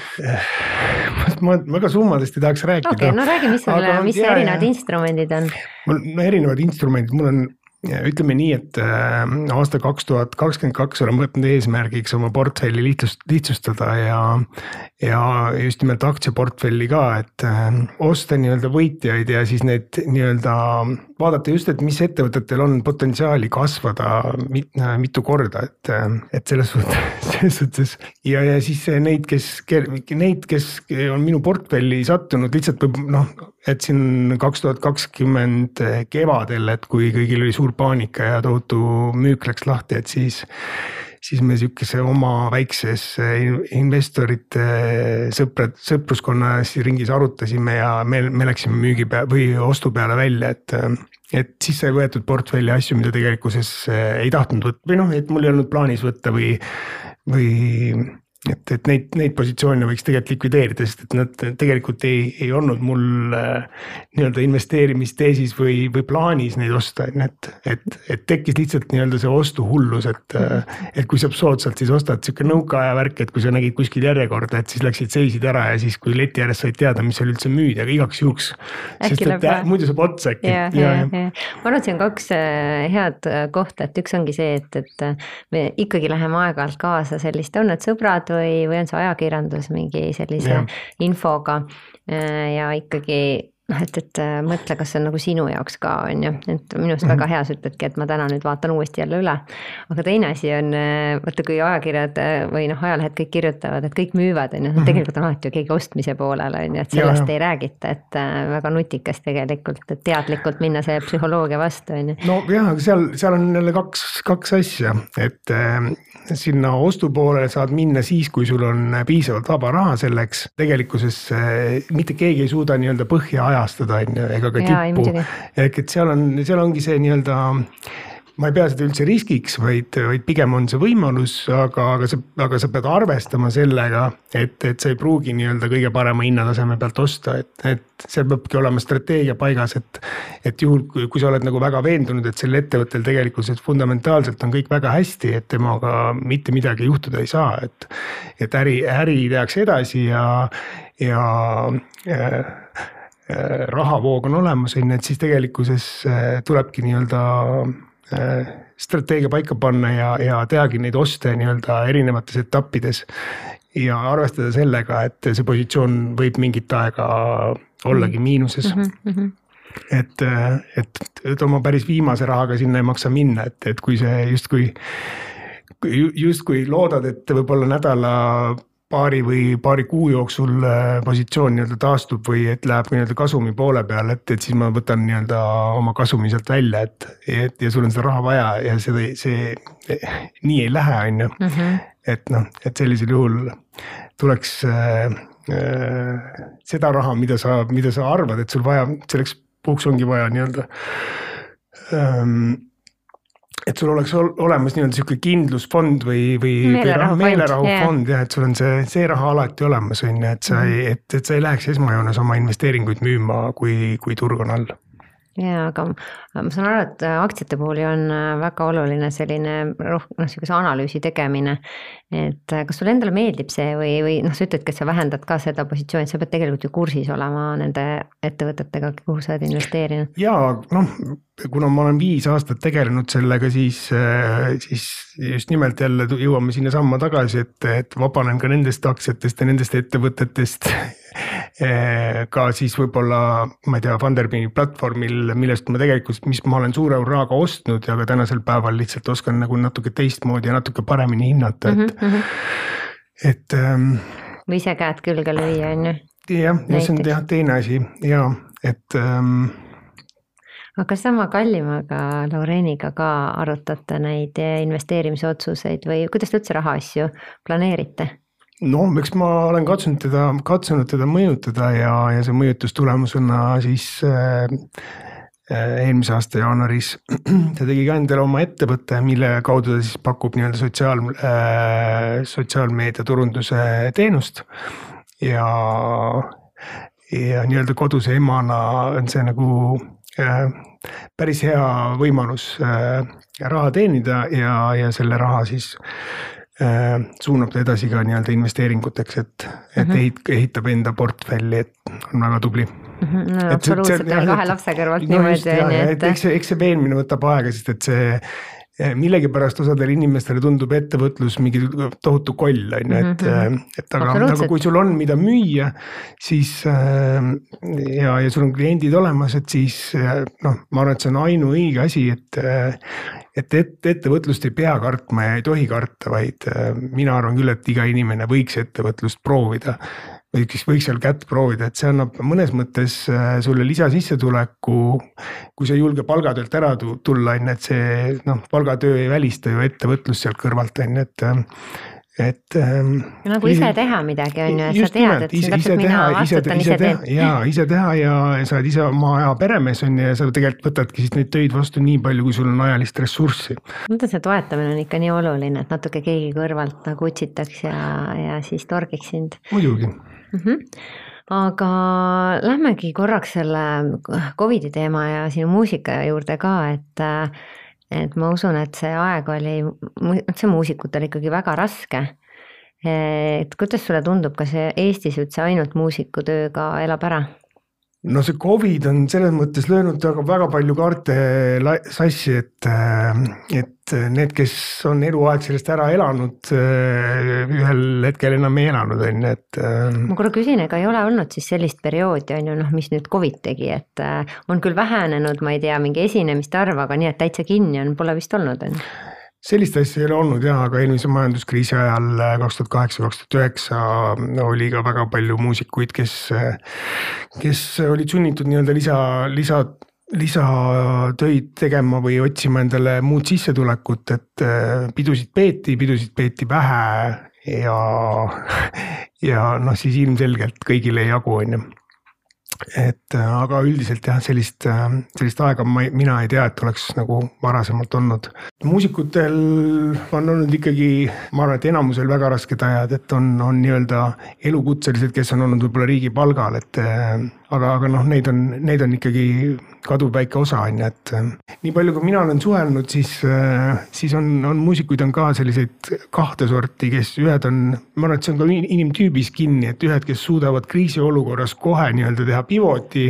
ma väga summadest ei tahaks rääkida. okei okay,, no räägi, mis sul, mis erinevad ja. instrumendid on? mul, no erinevad instrumendid, mul on ütleme nii, et äh, aasta kaks tuhat kakskümmend kaks olen võtnud eesmärgiks oma portfelli lihtsust, lihtsustada ja, ja just nimelt aktsiaportfelli ka, et äh, osta nii-öelda võitjaid ja siis need nii-öelda vaadata just, et mis ettevõtetel on potentsiaali kasvada mit, äh, mitu korda, et, et selles suhtes, selles suhtes. Ja, ja siis neid, kes, neid, kes on minu portfelli sattunud lihtsalt võib noh, et siin kaks tuhat kakskümmend kevadel, et kui kõigil oli suur paanika ja tohutu müük läks lahti, et siis siis me sihukese oma väikses investorite sõprad, sõpruskonna ringis arutasime ja me, me läksime müügi pea või ostu peale välja, et. et siis sai võetud portfelli asju, mida tegelikkuses ei tahtnud võtta või noh, et mul ei olnud plaanis võtta või, või et, et neid, neid positsioone võiks tegelikult likvideerida, sest et nad tegelikult ei, ei olnud mul äh, nii-öelda investeerimisteesis või, või plaanis neid osta, on ju, et, et, et tekkis lihtsalt nii-öelda see ostuhullus, et äh,. et kui saab soodsalt, siis ostad, sihuke nõukaaja värk, et kui sa nägid kuskil järjekorda, et siis läksid, seisid ära ja siis, kui leti ääres said teada, mis seal üldse müüdi, aga igaks juhuks. sest et äh, muidu saab otsa äkki. ja, ja, ja, ja. ma arvan, et see on kaks äh, head kohta, et üks ongi see, et, et me ikkagi läheme aeg-ajalt kaasa selliste, on need sõbrad või, või on see ajakirjandus mingi sellise ja. infoga äh, ja ikkagi noh, et, et äh, mõtle, kas see on nagu sinu jaoks ka, on ju, et minu arust väga hea, sa ütledki, et ma täna nüüd vaatan uuesti jälle üle. aga teine asi on, äh, vaata kui ajakirjad või noh, ajalehed kõik kirjutavad, et kõik müüvad, on ju, mhm. tegelikult on alati ju keegi ostmise poolel, on ju, et sellest ja, ei räägita, et väga nutikas tegelikult, et teadlikult minna see psühholoogia vastu, on ju. nojah, aga seal, seal on jälle kaks, kaks asja, et sinna ostupoolele saad minna siis, kui sul on piisavalt vaba raha selleks, tegelikkuses mitte keegi ei suuda nii-öelda põhja ajastada, on ju, ega ka tippu. ehk et seal on, seal ongi see nii-öelda ma ei pea seda üldse riskiks, vaid, vaid pigem on see võimalus, aga, aga sa, aga sa pead arvestama sellega, et, et sa ei pruugi nii-öelda kõige parema hinnataseme pealt osta, et, et seal peabki olema strateegia paigas, et. et juhul, kui sa oled nagu väga veendunud, et sel ettevõttel tegelikkuses fundamentaalselt on kõik väga hästi, et temaga mitte midagi juhtuda ei saa, et. et äri, äri tehakse edasi ja, ja äh, rahavoog on olemas, on ju, et siis tegelikkuses tulebki nii-öelda Äh, strateegia paika panna ja, ja tehagi neid oste nii-öelda erinevates etappides. ja arvestada sellega, et see positsioon võib mingit aega ollagi mhm. miinuses mm. -hmm et, et, et oma päris viimase rahaga sinna ei maksa minna, et, et kui see justkui, justkui loodad, et võib-olla nädala paari või paari kuu jooksul äh, positsioon nii-öelda taastub või et läheb nii-öelda kasumi poole peale, et, et siis ma võtan nii-öelda oma kasumi sealt välja, et, et ja sul on seda raha vaja ja seda, see nii ei lähe, on ju. Mhm. et noh, et sellisel juhul tuleks äh, äh, seda raha, mida sa, mida sa arvad, et sul vaja, selleks puhuks ongi vaja nii-öelda ähm, et sul oleks olemas nii-öelda sihuke kindlusfond või, või meelerahufond meelerahu yeah. jah, et sul on see, see raha alati olemas, on ju, et sa ei, mhm. et, et sa ei läheks esmajoones oma investeeringuid müüma, kui, kui turg on all jaa, aga ma saan aru, et aktsiate puhul ju on äh, väga oluline selline rohkem noh, sihukese analüüsi tegemine. et äh, kas sulle endale meeldib see või, või noh, sa ütledki, et sa vähendad ka seda positsiooni, sa pead tegelikult ju kursis olema nende ettevõtetega, kuhu sa oled investeerinud. jaa, noh, kuna ma olen viis aastat tegelenud sellega, siis, äh, siis just nimelt jälle jõuame sinnasamma tagasi, et, et vabanen ka nendest aktsiatest ja nendest ettevõtetest ka siis võib-olla, ma ei tea, Funderbeami platvormil, millest ma tegelikult, mis ma olen suure hurraaga ostnud ja ka tänasel päeval lihtsalt oskan nagu natuke teistmoodi ja natuke paremini hinnata, et mm, -hmm. et ähm,. või ise käed külge lüüa, on ju. jah, ja see on jah teine asi ja et ähm, aga sama kallimaga Laureeniga ka arutate neid investeerimisotsuseid või kuidas te üldse rahaasju planeerite? No eks ma olen katsunud teda, katsunud teda mõjutada ja, ja see mõjutustulemusena siis äh, äh, eelmise aasta jaanuaris ta tegi ka endale oma ettevõtte, mille kaudu ta siis pakub nii-öelda sotsiaal äh,, sotsiaalmeedia turunduse teenust. ja, ja nii-öelda koduse emana on see nagu äh, päris hea võimalus äh, raha teenida ja, ja selle raha siis Äh, suunab ta edasi ka nii-öelda investeeringuteks, et, et mm -hmm. ehit-, ehitab enda portfelli, et on väga tubli mm. -hmm. no absoluutselt, kahe lapse kõrvalt niimoodi on ju, et. eks see, eks see veenmine võtab aega, sest et see millegipärast osadele inimestele tundub ettevõtlus mingi tohutu koll on ju, et, mhm. et aga, aga kui sul on, mida müüa, siis äh, ja, ja sul on kliendid olemas, et siis noh, ma arvan, et see on ainuõige asi, et. et, et ettevõtlust ei pea kartma ja ei tohi karta, vaid mina arvan küll, et iga inimene võiks ettevõtlust proovida võiks, võiks seal kätt proovida, et see annab mõnes mõttes äh, sulle lisasissetuleku. kui sa ei julge palgatöölt ära tulla, on ju, et see noh, palgatöö ei välista ju ettevõtlust sealt kõrvalt, on ju, et et ähm,. nagu ise teha midagi on ju, et sa tead, et siin täpselt mina vastutan, ise teen. ja ise teha ja sa oled ise oma aja peremees on ju ja sa tegelikult võtadki siis neid töid vastu nii palju, kui sul on ajalist ressurssi. ma mõtlen, see toetamine on ikka nii oluline, et natuke keegi kõrvalt nagu utsitaks ja, ja siis torgiks sind. muidugi mm. -hmm aga lähmegi korraks selle Covidi teema ja sinu muusika juurde ka, et et ma usun, et see aeg oli üldse muusikutel ikkagi väga raske. et kuidas sulle tundub, kas Eestis üldse ainult muusikutööga elab ära? No see Covid on selles mõttes löönud väga, väga palju kaarte sassi, et, äh, et need, kes on eluaeg sellest ära elanud, äh, ühel hetkel enam ei elanud, on ju, et. Äh, ma korra küsin, ega ei ole olnud siis sellist perioodi, on ju, noh, mis nüüd Covid tegi, et on küll vähenenud, ma ei tea, mingi esinemiste arv, aga nii, et täitsa kinni on, pole vist olnud, on ju? Sellist asja ei ole olnud jah, aga eelmise majanduskriisi ajal kaks tuhat kaheksa, kaks tuhat üheksa oli ka väga palju muusikuid, kes, kes olid sunnitud nii-öelda lisa, lisa lisatöid tegema või otsima endale muud sissetulekut, et pidusid peeti, pidusid peeti vähe ja, ja noh, siis ilmselgelt kõigile ei jagu, on ju et aga üldiselt jah, sellist, sellist aega ma, mina ei tea, et oleks nagu varasemalt olnud. muusikutel on olnud ikkagi, ma arvan, et enamusel väga rasked ajad, et on, on nii-öelda elukutselised, kes on olnud võib-olla riigi palgal, et aga, aga noh, neid on, neid on ikkagi kaduvväike osa on ju, et äh, nii palju, kui mina olen suhelnud, siis, äh, siis on, on muusikuid on ka selliseid kahte sorti, kes ühed on, ma arvan, et see on ka inimtüübis kinni, et ühed, kes suudavad kriisiolukorras kohe nii-öelda teha pivoti,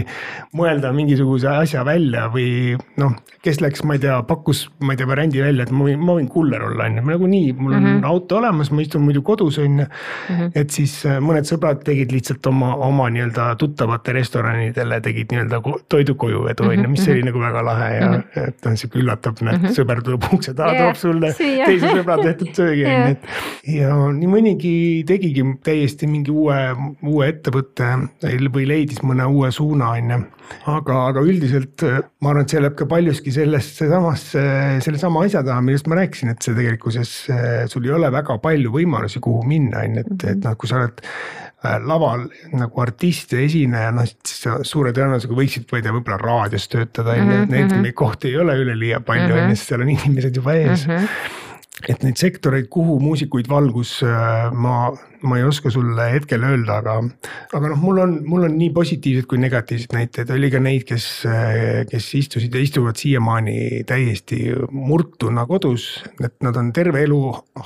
mõelda mingisuguse asja välja või noh, kes läks, ma ei tea, pakkus, ma ei tea, variandi välja, et ma võin, ma võin kuller olla, on ju, nagunii mul on mm -hmm. auto olemas, ma istun muidu kodus, on ju. Mhm. et siis äh, mõned sõbrad tegid lihtsalt oma, oma nii-öelda tuttavate rest-, restoranidele tegid nii-öelda toidu kojuvedu on ju, mis mhm, oli mhm. nagu väga lahe ja -hmm. et on sihuke üllatav, näed sõber tuleb ukse taha yeah,, toob sulle Siia. teise sõbra tehtud söögi on ju, et. ja nii mõnigi tegigi täiesti mingi uue, uue ettevõtte või leidis mõne uue suuna on ju. aga, aga üldiselt ma arvan, et see läheb ka paljuski sellest, samasse, sellesama asja taha, millest ma rääkisin, et see tegelikkuses sul ei ole väga palju võimalusi, kuhu minna on ju, et, et noh, kui sa oled Äh, laval nagu artist ja esineja, noh siis suure tõenäosusega võiksid, ma ei tea, võib-olla raadios töötada on ju, et neid mm -hmm. kohti ei ole üleliia palju on ju, sest seal on inimesed juba ees mm. -hmm et neid sektoreid, kuhu muusikuid valgus, äh, ma, ma ei oska sulle hetkel öelda, aga, aga noh, mul on, mul on nii positiivsed kui negatiivsed näited, oli ka neid, kes, äh, kes istusid ja istuvad siiamaani täiesti murtuna kodus. et nad on terve elu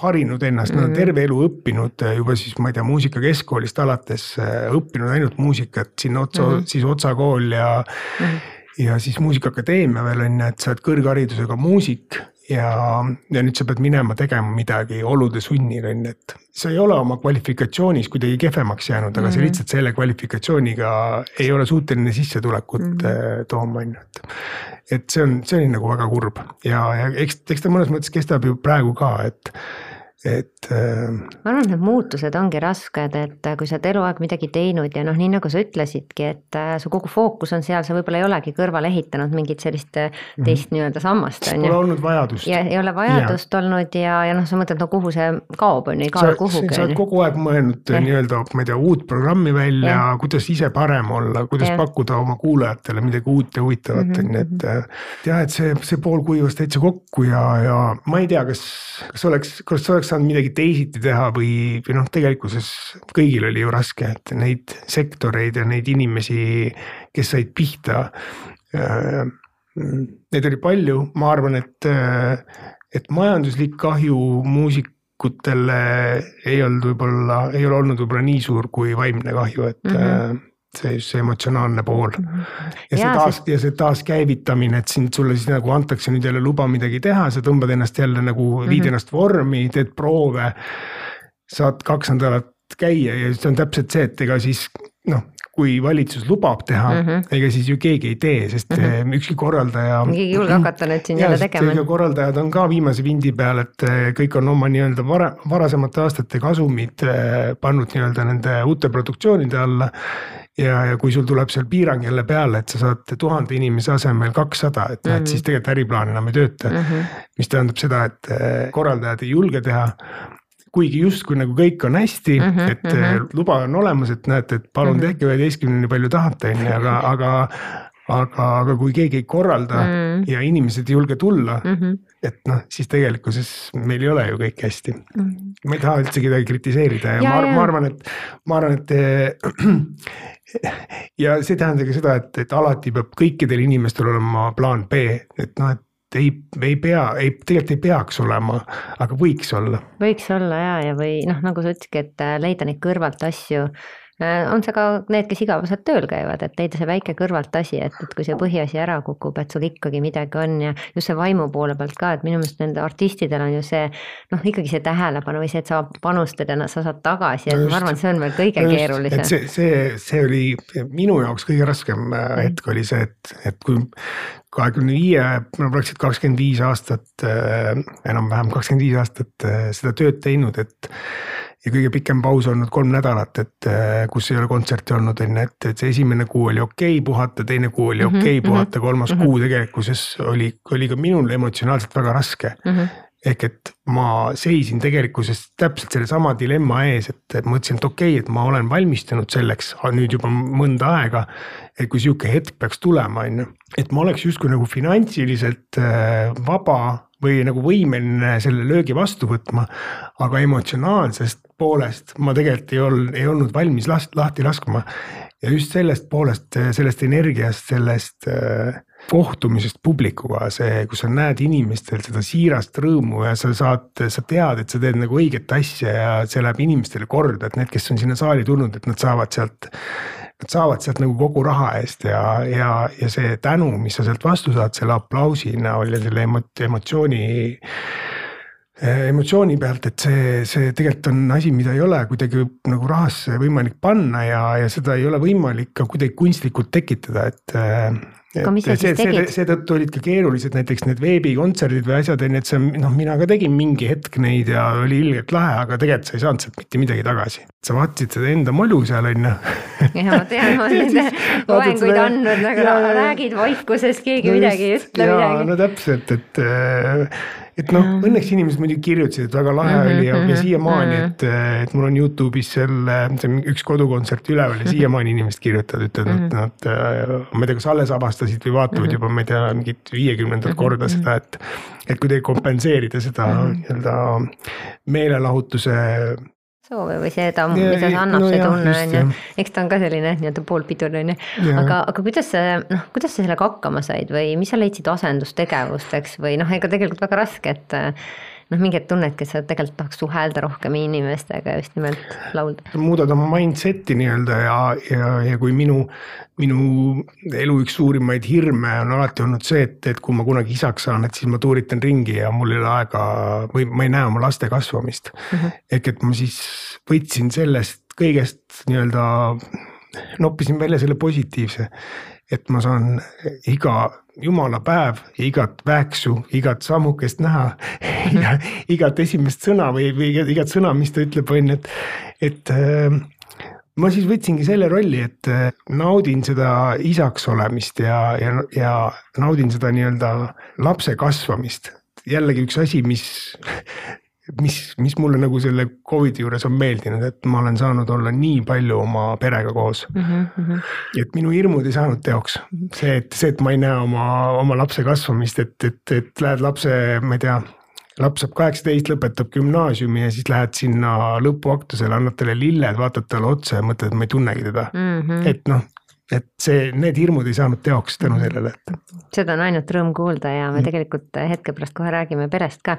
harinud ennast mm, -hmm. nad on mhm. terve elu õppinud äh, juba siis, ma ei tea, muusikakeskkoolist alates õppinud ainult muusikat, siin otsa mm, -hmm. siis Otsa kool ja mm. -hmm ja siis Muusikaakadeemia veel on ju, et sa oled kõrgharidusega muusik ja, ja nüüd sa pead minema tegema midagi olude sunnil on ju, et sa ei ole oma kvalifikatsioonis kuidagi kehvemaks jäänud, aga mm -hmm. sa mhm. lihtsalt selle kvalifikatsiooniga ei ole suuteline sissetulekut mm -hmm. tooma, on ju, et. et see on, see oli nagu väga kurb ja, ja eks, eks ta mõnes mõttes kestab ju praegu ka, et et äh,. ma arvan, et need muutused ongi rasked, et äh, kui sa oled eluaeg midagi teinud ja noh, nii nagu sa ütlesidki, et äh, su kogu fookus on seal, sa võib-olla ei olegi kõrvale ehitanud mingit sellist äh, mhm. teist mm -hmm. nii-öelda sammast. Pole olnud vajadust. ja ei ole vajadust ja. olnud ja, ja noh, sa mõtled, no kuhu see kaob, on ju, ei kao kuhugi. sa oled kogu aeg mõelnud nii-öelda, ma ei tea, uut programmi välja, kuidas ise parem olla, kuidas ja. pakkuda oma kuulajatele midagi uut ja huvitavat, mhm, on ju, et. Mhm. jah, et see, see pool kuivas täitsa kokku ja, ja ma ei tea, kas, kas oleks, kas oleks saanud midagi teisiti teha või, või noh, tegelikkuses kõigil oli ju raske, et neid sektoreid ja neid inimesi, kes said pihta äh,. Neid oli palju, ma arvan, et, et majanduslik kahju muusikutele ei olnud võib-olla, ei ole olnud võib-olla nii suur kui vaimne kahju, et mm. -hmm see just see emotsionaalne pool mhm. ja see taas ja see taaskäivitamine, et sind sulle siis nagu antakse nüüd jälle luba midagi teha, sa tõmbad ennast jälle nagu mm, -hmm. viid ennast vormi, teed proove. saad kaks nädalat käia ja see on täpselt see, et ega siis noh, kui valitsus lubab teha mm, -hmm. ega siis ju keegi ei tee, sest mm -hmm. ükski korraldaja. keegi ei julge hakata nüüd siin jälle tegema. korraldajad on ka viimase vindi peal, et eh, kõik on oma nii-öelda vara, varasemate aastate kasumid eh, pannud nii-öelda nende uute produktsioonide alla. Ja, ja kui sul tuleb seal piirang jälle peale, et sa saad tuhande inimese asemel kakssada, et näed mm -hmm., siis tegelikult äriplaan enam ei tööta mm. -hmm. mis tähendab seda, et korraldajad ei julge teha kuigi justkui nagu kõik on hästi mm, -hmm, et mm -hmm. luba on olemas, et näete, et palun mm -hmm. tehke üheteistkümneni palju tahate, on ju, aga, aga aga, aga kui keegi ei korralda mm -hmm. ja inimesed ei julge tulla mm, -hmm. Et noh, siis tegelikkuses meil ei ole ju kõik hästi mm. -hmm. ma ei taha üldse kedagi kritiseerida ja, ja ma, ma arvan, et, ma arvan, et ja see ei tähenda ka seda, et, et alati peab kõikidel inimestel olema plaan B, et noh, et ei, ei pea, ei, tegelikult ei peaks olema, aga võiks olla. võiks olla ja, ja või noh, nagu sa ütlesidki, et äh, leida neid kõrvalt asju Äh, on see ka need, kes igapäevaselt tööl käivad, et leida see väike kõrvaltasi, et, et kui see põhiasi ära kukub, et sul ikkagi midagi on ja just see vaimu poole pealt ka, et minu meelest nende artistidel on ju see noh, ikkagi see tähelepanu või see, et sa panustad ja sa saad tagasi ja no ma arvan, et see on veel kõige just, keerulisem. see, see, see oli minu jaoks kõige raskem äh, mm. hetk oli see, et, et kui kahekümne viie, no praktiliselt kakskümmend viis aastat, äh, enam-vähem kakskümmend viis aastat seda tööd teinud, et ja kõige pikem paus olnud kolm nädalat, et äh, kus ei ole kontserti olnud, on ju, et, et see esimene kuu oli okei okay, puhata, teine kuu oli okei okay, mhm, puhata, mhm, kolmas mm -hmm. kuu tegelikkuses oli, oli ka minul emotsionaalselt väga raske mm. -hmm. ehk et ma seisin tegelikkuses täpselt sellesama dilemma ees, et mõtlesin, et okei okay,, et ma olen valmistunud selleks nüüd juba mõnda aega. et kui sihuke hetk peaks tulema, on ju, et ma oleks justkui nagu finantsiliselt äh, vaba või nagu võimeline selle löögi vastu võtma. aga emotsionaalsest poolest ma tegelikult ei olnud, ei olnud valmis last, lahti laskma. ja just sellest poolest, sellest energiast, sellest äh, kohtumisest publikuga, see, kus sa näed inimestel seda siirast rõõmu ja sa saad, sa tead, et sa teed nagu õiget asja ja see läheb inimestele korda, et need, kes on sinna saali tulnud, et nad saavad sealt. Nad saavad sealt nagu kogu raha eest ja, ja, ja see tänu, mis sa sealt vastu saad, selle aplausi näol ja selle emotsiooni emotsiooni pealt, et see, see tegelikult on asi, mida ei ole kuidagi nagu rahasse võimalik panna ja, ja seda ei ole võimalik ka kuidagi kunstlikult tekitada, et aga mis sa siis tegid? seetõttu olid ka keerulised näiteks need veebikontserdid või asjad on ju, et see noh, mina ka tegin mingi hetk neid ja oli ilgelt lahe, aga tegelikult sa ei saanud sealt mitte midagi tagasi. sa vaatasid seda enda molu seal on ju. ja ma tean, ma olen loenguid andnud, aga räägid vaikuses, keegi no midagi ei ütle midagi. no täpselt, et et noh, õnneks inimesed muidugi kirjutasid, et väga lahe mm -hmm, oli ja, ja mhm, siiamaani, mhm. et, et mul on Youtube'is selle, see on üks kodukontsert üleval ja mhm. siiamaani inimesed kirjutavad, ütlevad, et nad, ma ei tea, kas alles avastasid või vaatavad juba, ma ei tea, mingit viiekümnendat korda seda, et. et kuidagi kompenseerida seda nii-öelda meelelahutuse soove või seda, mida see annab no, see tunne on ju, eks ta on ka selline nii-öelda poolpidur on ju, aga, aga kuidas sa noh, kuidas sa sellega hakkama said või mis sa leidsid asendustegevusteks või noh, ega tegelikult väga raske, et noh, mingi hetk tunnedki, et sa tegelikult tahaks suhelda rohkem inimestega ja just nimelt laulda. muudad oma mindset'i nii-öelda ja, ja, ja kui minu, minu elu üks suurimaid hirme on alati olnud see, et, et kui ma kunagi isaks saan, et siis ma tuuritan ringi ja mul ei ole aega või ma ei näe oma laste kasvamist mm. -hmm. ehk et ma siis võtsin sellest kõigest nii-öelda, noppisin välja selle positiivse et ma saan iga jumala päev ja igat väeksu, igat sammukest näha ja igat esimest sõna või, või igat sõna, mis ta ütleb, on ju, et, et äh, ma siis võtsingi selle rolli, et äh, naudin seda isaks olemist ja, ja, ja naudin seda nii-öelda lapse kasvamist. jällegi üks asi, mis mis, mis mulle nagu selle Covidi juures on meeldinud, et ma olen saanud olla nii palju oma perega koos mm. -hmm. et minu hirmud ei saanud teoks, see, et see, et ma ei näe oma, oma lapse kasvamist, et, et, et lähed lapse, ma ei tea laps saab kaheksateist, lõpetab gümnaasiumi ja siis lähed sinna lõpuaktusele, annad talle lilled, vaatad talle otsa ja mõtled, et ma ei tunnegi teda mm. -hmm. et noh, et see, need hirmud ei saanud teoks tänu sellele, et. seda on ainult rõõm kuulda ja me mm. tegelikult hetke pärast kohe räägime perest ka.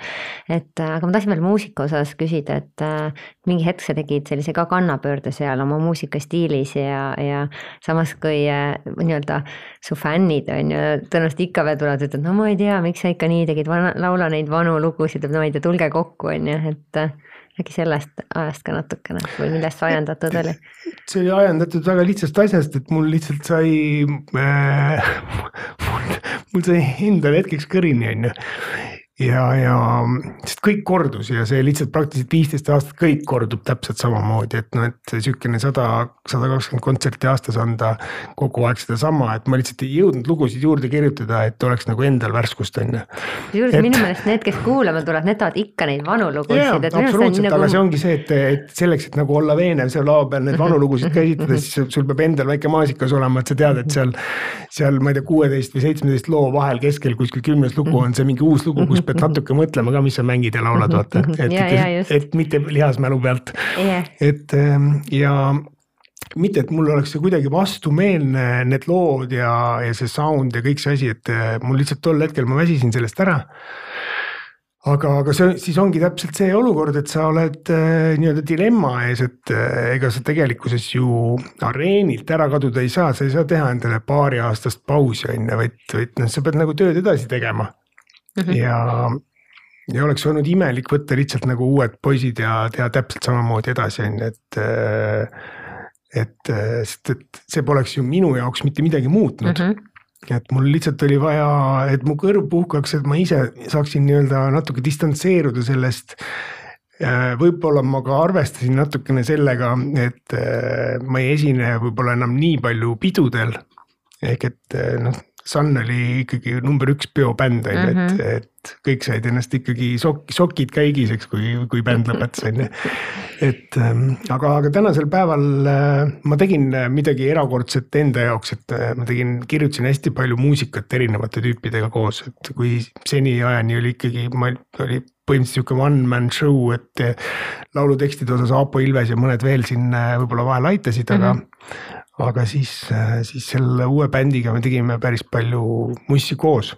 et aga ma tahtsin veel muusika osas küsida, et äh, mingi hetk sa tegid sellise ka kannapöörde seal oma muusikastiilis ja, ja samas kui äh, nii-öelda su fännid on ju, tõenäoliselt ikka veel tulevad, ütlevad, no ma ei tea, miks sa ikka nii tegid, laula neid vanu lugusid, no ma ei tea, tulge kokku, on ju, et äkki sellest ajast ka natukene või millest see ajendatud oli? see oli ajendatud väga lihtsast asjast, et mul lihtsalt sai äh,, mul, sai endal hetkeks kõrini, on ju ja, ja sest kõik kordus ja see lihtsalt praktiliselt viisteist aastat kõik kordub täpselt samamoodi, et noh, et sihukene sada, sada kakskümmend kontserti aastas anda kogu aeg sedasama, et ma lihtsalt ei jõudnud lugusid juurde kirjutada, et oleks nagu endal värskust on ju. kusjuures minu meelest need, kes kuulama tulevad, need tahavad ikka neid vanu lugusid. absoluutselt, nagu... aga see ongi see, et, et selleks, et nagu olla veenev seal lava peal neid vanu lugusid ka esitada, siis sul peab endal väike maasikas olema, et sa tead, et seal, seal ma ei tea, kuueteist või seitsmeteist loo vahel keskel kuskil kümnes lugu on see mingi uus lugu, kus pead natuke mõtlema ka, mis sa mängid ja laulad, mhm, vaata, et, et, et, et mitte lihasmälu pealt. Yeah.. et ähm, ja mitte, et mul oleks see kuidagi vastumeelne, need lood ja, ja see sound ja kõik see asi, et äh, mul lihtsalt tol hetkel ma väsisin sellest ära. Aga, aga see siis ongi täpselt see olukord, et sa oled äh, nii-öelda dilemma ees, et äh, ega sa tegelikkuses ju areenilt ära kaduda ei saa, sa ei saa teha endale paariaastast pausi on ju, vaid, vaid noh, sa pead nagu tööd edasi tegema mm. -hmm. ja, ja oleks olnud imelik võtta lihtsalt nagu uued poisid ja teha täpselt samamoodi edasi, on ju, et. Äh, et, sest et see poleks ju minu jaoks mitte midagi muutnud mm. -hmm et mul lihtsalt oli vaja, et mu kõrv puhkaks, et ma ise saaksin nii-öelda natuke distantseeruda sellest. Äh, võib-olla ma ka arvestasin natukene sellega, et äh, ma ei esine võib-olla enam nii palju pidudel ehk et noh, Sun oli ikkagi number üks peobänd on ju, et, Mhm. et kõik said ennast ikkagi sokk, sokid käigiseks, kui, kui bänd lõpetas on ju. et ähm, aga, aga tänasel päeval äh, ma tegin midagi erakordset enda jaoks, et äh, ma tegin, kirjutasin hästi palju muusikat erinevate tüüpidega koos, et kui seniajani oli ikkagi, ma oli põhimõtteliselt sihuke one man show, et äh, laulutekstide osas Aapo Ilves ja mõned veel siin võib-olla vahel aitasid, aga mm. -hmm aga siis, siis selle uue bändiga me tegime päris palju mussi koos.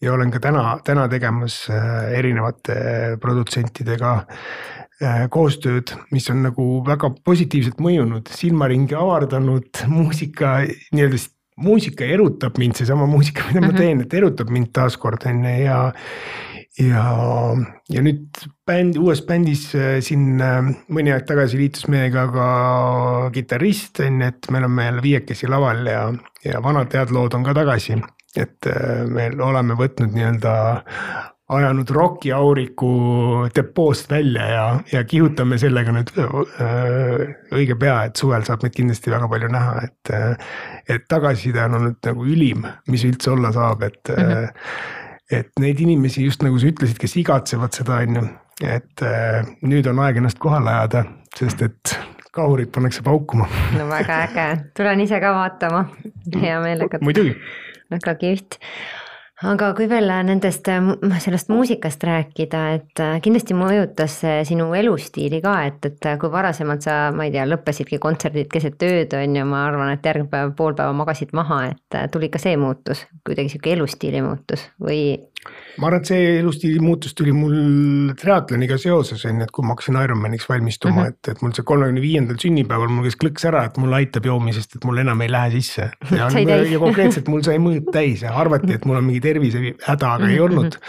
Ja olen ka täna, täna tegemas äh, erinevate produtsentidega äh, koostööd, mis on nagu väga positiivselt mõjunud, silmaringi avardanud, muusika nii-öelda muusika erutab mind, seesama muusika, mida ma teen, et erutab mind taaskord on ju ja ja, ja nüüd bänd, uues bändis siin mõni aeg tagasi liitus meiega ka kitarrist on ju, et me oleme jälle viiekesi laval ja, ja vanad head lood on ka tagasi. et me oleme võtnud nii-öelda ajanud rokiauriku depoost välja ja, ja kihutame sellega nüüd õige pea, et suvel saab meid kindlasti väga palju näha, et. et tagasiside on olnud nagu ülim, mis üldse olla saab, et mm. -hmm et neid inimesi just nagu sa ütlesid, kes igatsevad seda, on ju, et äh, nüüd on aeg ennast kohale ajada, sest et kahurid pannakse paukuma. no väga äge, tulen ise ka vaatama, hea meelega. muidugi. väga kihvt aga kui veel nendest, sellest muusikast rääkida, et äh, kindlasti mõjutas see sinu elustiili ka, et, et kui varasemalt sa, ma ei tea, lõppesidki kontserdid keset ööd, on ju, ma arvan, et järgmine päev pool päeva magasid maha, et äh, tuli ka see muutus, kuidagi sihuke elustiili muutus või? Ma arvan, et see elustiili muutus tuli mul triatloniga seoses on ju, et kui ma hakkasin Ironmaniks valmistuma mm, -hmm. et, et mul see kolmekümne viiendal sünnipäeval mul käis klõks ära, et mulle aitab joomisest, et mul enam ei lähe sisse. ja, ja konkreetselt mul sai mõõt täis ja arvati, et mul on mingi tervisehäda, aga ei olnud.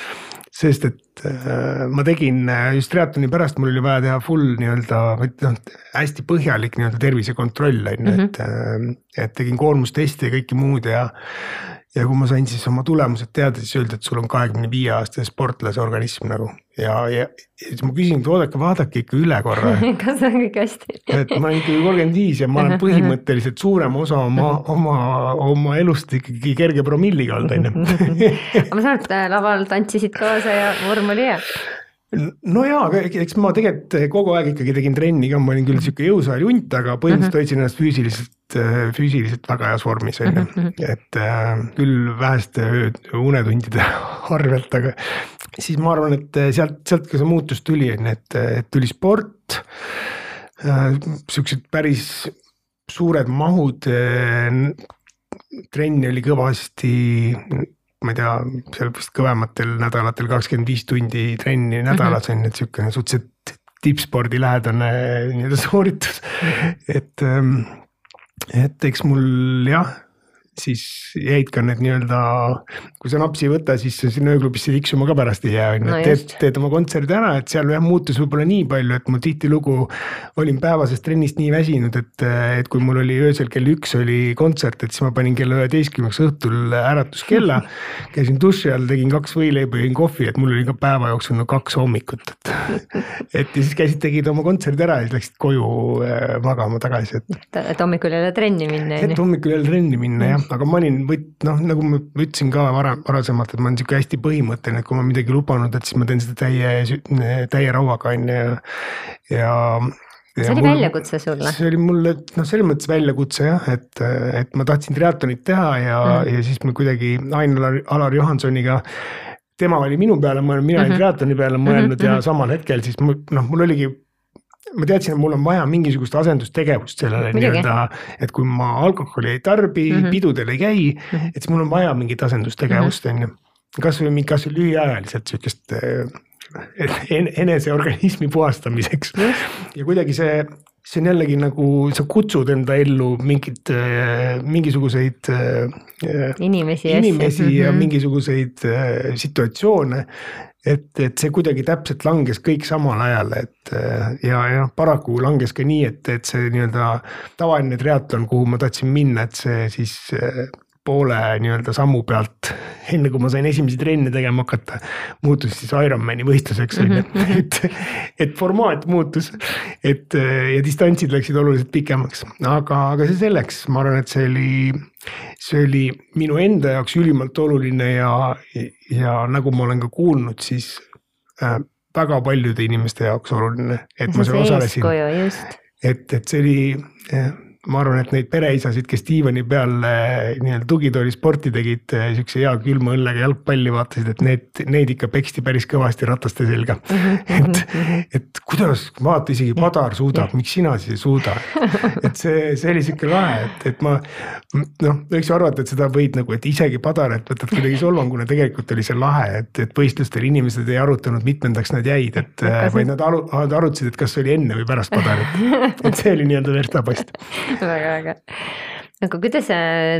sest et äh, ma tegin äh, just triatloni pärast, mul oli vaja teha full nii-öelda, noh hästi põhjalik nii-öelda tervisekontroll on ju, et, äh, et tegin koormusteste ja kõike muud ja ja kui ma sain siis oma tulemused teada, siis öeldi, et sul on kahekümne viie aastase sportlase organism nagu. Ja, ja, ja siis ma küsin, et oodake, vaadake ikka üle korra. Kas on kõik hästi? et ma olen ikkagi kolmkümmend viis ja ma olen põhimõtteliselt suurema osa oma, oma, oma elust ikkagi kerge promilliga olnud, on ju. aga ma saan aru, et laval tantsisid kaasa ja vorm oli hea no jaa, aga eks ma tegelikult kogu aeg ikkagi tegin trenni ka, ma olin küll sihuke jõusaal junt, aga põhimõtteliselt mhm. hoidsin ennast füüsiliselt, füüsiliselt väga heas vormis on ju. Mhm. et äh, küll väheste unetundide arvelt, aga siis ma arvan, et sealt, sealt ka see muutus tuli, on ju, et, et tuli sport äh,. Siuksed päris suured mahud äh,. trenni oli kõvasti ma ei tea, seal vist kõvematel nädalatel kakskümmend viis tundi trenni nädalas on ju, et siukene suhteliselt tippspordi lähedane nii-öelda sooritus. et, ähm, et eks mul jah siis jäid ka need nii-öelda, kui sa napsi ei võta, siis sinna ööklubisse tiksuma ka pärast ei jää, on ju, et teed, teed oma kontserdi ära, et seal jah muutus võib-olla nii palju, et mul tihtilugu olin päevasest trennist nii väsinud, et, et kui mul oli öösel kell üks oli kontsert, et siis ma panin kella üheteistkümneks õhtul äratuskella. käisin duši all, tegin kaks võileiba, jõin kohvi, et mul oli ka päeva jooksul no kaks hommikut, et. et ja siis käisid, tegid oma kontserdi ära ja siis läksid koju äh, magama tagasi, et. et hommikul jälle trenni minna. et hommikul jälle trenni minna jah aga ma olin võt-, noh, nagu ma ütlesin ka varem, varasemalt, et ma olen sihuke hästi põhimõtteline, et kui ma midagi lubanud, et siis ma teen seda täie, täie rauaga on ju ja, ja see oli mul, väljakutse sulle? see oli mulle noh, selles mõttes väljakutse jah, et, et ma tahtsin triatlonit teha ja mm., ja siis me kuidagi Ain-Alar, Alar Johansoniga. tema oli minu peale mõelnud, mina olin mm -hmm. triatloni peale mõelnud mm -hmm. ja mhm. samal hetkel siis mul noh, mul oligi ma teadsin, et mul on vaja mingisugust asendustegevust sellele nii-öelda, et kui ma alkoholi ei tarbi mm, -hmm. pidudel ei käi mm, -hmm. et siis mul on vaja mingit asendustegevust, mhm. on ju. kasvõi, kasvõi lühiajaliselt sihukest eh, enese organismi puhastamiseks mm -hmm. ja kuidagi see, see on jällegi nagu sa kutsud enda ellu mingit, eh, mingisuguseid. Eh, inimesi, inimesi ja, ja mm -hmm. mingisuguseid situatsioone et, et see kuidagi täpselt langes kõik samal ajal, et ja, ja paraku langes ka nii, et, et see nii-öelda tavaline triatlon, kuhu ma tahtsin minna, et see siis poole nii-öelda sammu pealt enne kui ma sain esimesi trenne tegema hakata, muutus siis Ironmani võistluseks on ju, Mhm, et, et formaat muutus. et ja distantsid läksid oluliselt pikemaks, aga, aga see selleks, ma arvan, et see oli, see oli minu enda jaoks ülimalt oluline ja, ja nagu ma olen ka kuulnud, siis äh, väga paljude inimeste jaoks oluline, et ma seal osalesin. et, et see oli ma arvan, et neid pereisasid, kes diivani peal nii-öelda tugitooli sporti tegid, siukse hea külma õllega jalgpalli vaatasid, et need, neid ikka peksti päris kõvasti rataste selga mm. -hmm. et, et kuidas, vaata isegi padar suudab, miks sina siis ei suuda. et see, see oli sihuke lahe, et, et ma noh, võiks ju arvata, et seda võid nagu, et isegi padarat võtad kuidagi solvanguna, tegelikult oli see lahe, et, et võistlustel inimesed ei arutanud, mitmendaks nad jäid, et vaid nad arutasid, et kas see oli enne või pärast padarit. et see oli nii-öelda verstapost väga äge. aga kuidas,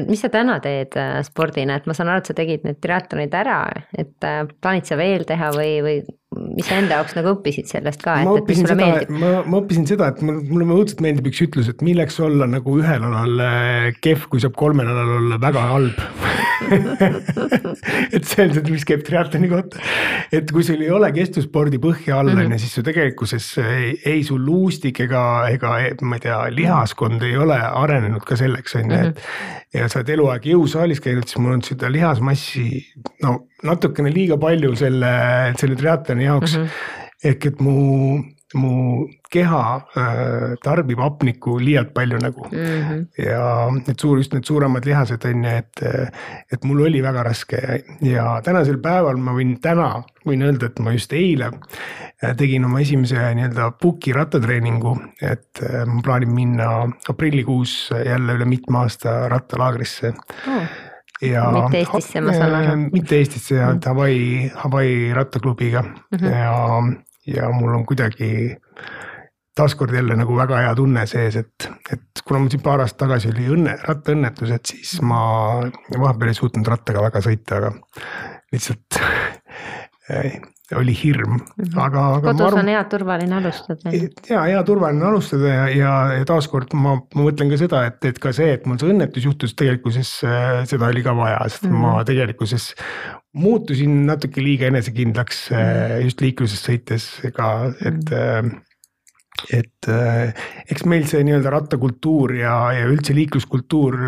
mis sa täna teed äh, spordina, et ma saan aru, et sa tegid need triatlonid ära, et äh, plaanid sa veel teha või, või mis sa enda jaoks nagu õppisid sellest ka, et, et mis sulle seda, meeldib? ma, ma õppisin seda, et mulle, õudselt meeldib üks ütlus, et milleks olla nagu ühel alal äh, kehv, kui saab kolmel alal olla väga halb et see on see, mis käib triatloni kohta. et kui sul ei ole kestvusspordi põhja all on ju, siis su tegelikkuses ei, ei sul luustik ega, ega ma ei tea, lihaskond ei ole arenenud ka selleks on ju, et. ja sa oled eluaeg jõusaalis käinud, siis mul on seda lihasmassi no natukene liiga palju selle, selle triatloni jaoks mm. -hmm. ehk et mu mu keha äh, tarbib hapnikku liialt palju nagu mm. -hmm. ja need suur, just need suuremad lihased on ju, et, et mul oli väga raske ja tänasel päeval ma võin täna, võin öelda, et ma just eile äh, tegin oma esimese nii-öelda puki rattatreeningu, et äh, ma plaanin minna aprillikuus jälle üle mitme aasta rattalaagrisse oh ja mitte Eestisse, ma saan aru. mitte Eestisse ja mm. Hawaii, Hawaii rattaklubiga mm -hmm. ja ja mul on kuidagi taaskord jälle nagu väga hea tunne sees, et, et kuna mul siin paar aastat tagasi oli õnne, rattaõnnetus, et siis ma vahepeal ei suutnud rattaga väga sõita, aga lihtsalt oli hirm, Mhm. aga, aga. kodus arvan, on hea turvaline alustada. ja hea turvaline alustada ja, ja, ja taaskord ma, ma mõtlen ka seda, et, et ka see, et mul see õnnetus juhtus, tegelikkuses seda oli ka vaja, sest mm. ma tegelikkuses muutusin natuke liiga enesekindlaks mm. just liikluses sõites, ega et mm et eks meil see nii-öelda rattakultuur ja, ja üldse liikluskultuur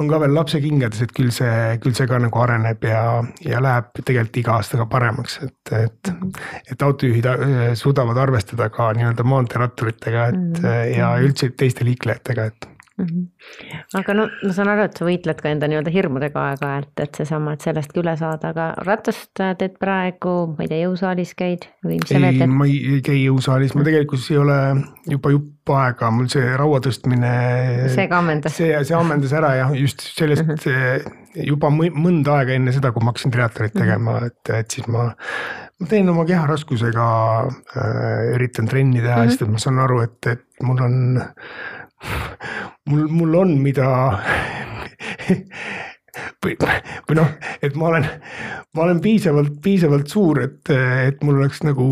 on ka veel lapsekingades, et küll see, küll see ka nagu areneb ja, ja läheb tegelikult iga aastaga paremaks, et, et. et autojuhid suudavad arvestada ka nii-öelda maanteeratturitega, et ja üldse teiste liiklejatega, et mm. -hmm. aga no ma saan aru, et sa võitled ka enda nii-öelda hirmudega aeg-ajalt, et seesama, et sellest üle saada, aga ratast teed praegu, ma ei tea, jõusaalis käid või mis sa veel teed? ma ei, ei käi jõusaalis, ma tegelikult ei ole juba jupp aega, mul see raua tõstmine. see ka ammendas. see, see ammendas ära jah, just sellest mm -hmm. juba mõnda aega enne seda, kui ma hakkasin triatlonit tegema mm, -hmm. et, et siis ma ma teen oma keharaskusega äh,, üritan trenni teha mm, -hmm. sest et ma saan aru, et, et mul on mul, mul on, mida või, või noh, et ma olen, ma olen piisavalt, piisavalt suur, et, et mul oleks nagu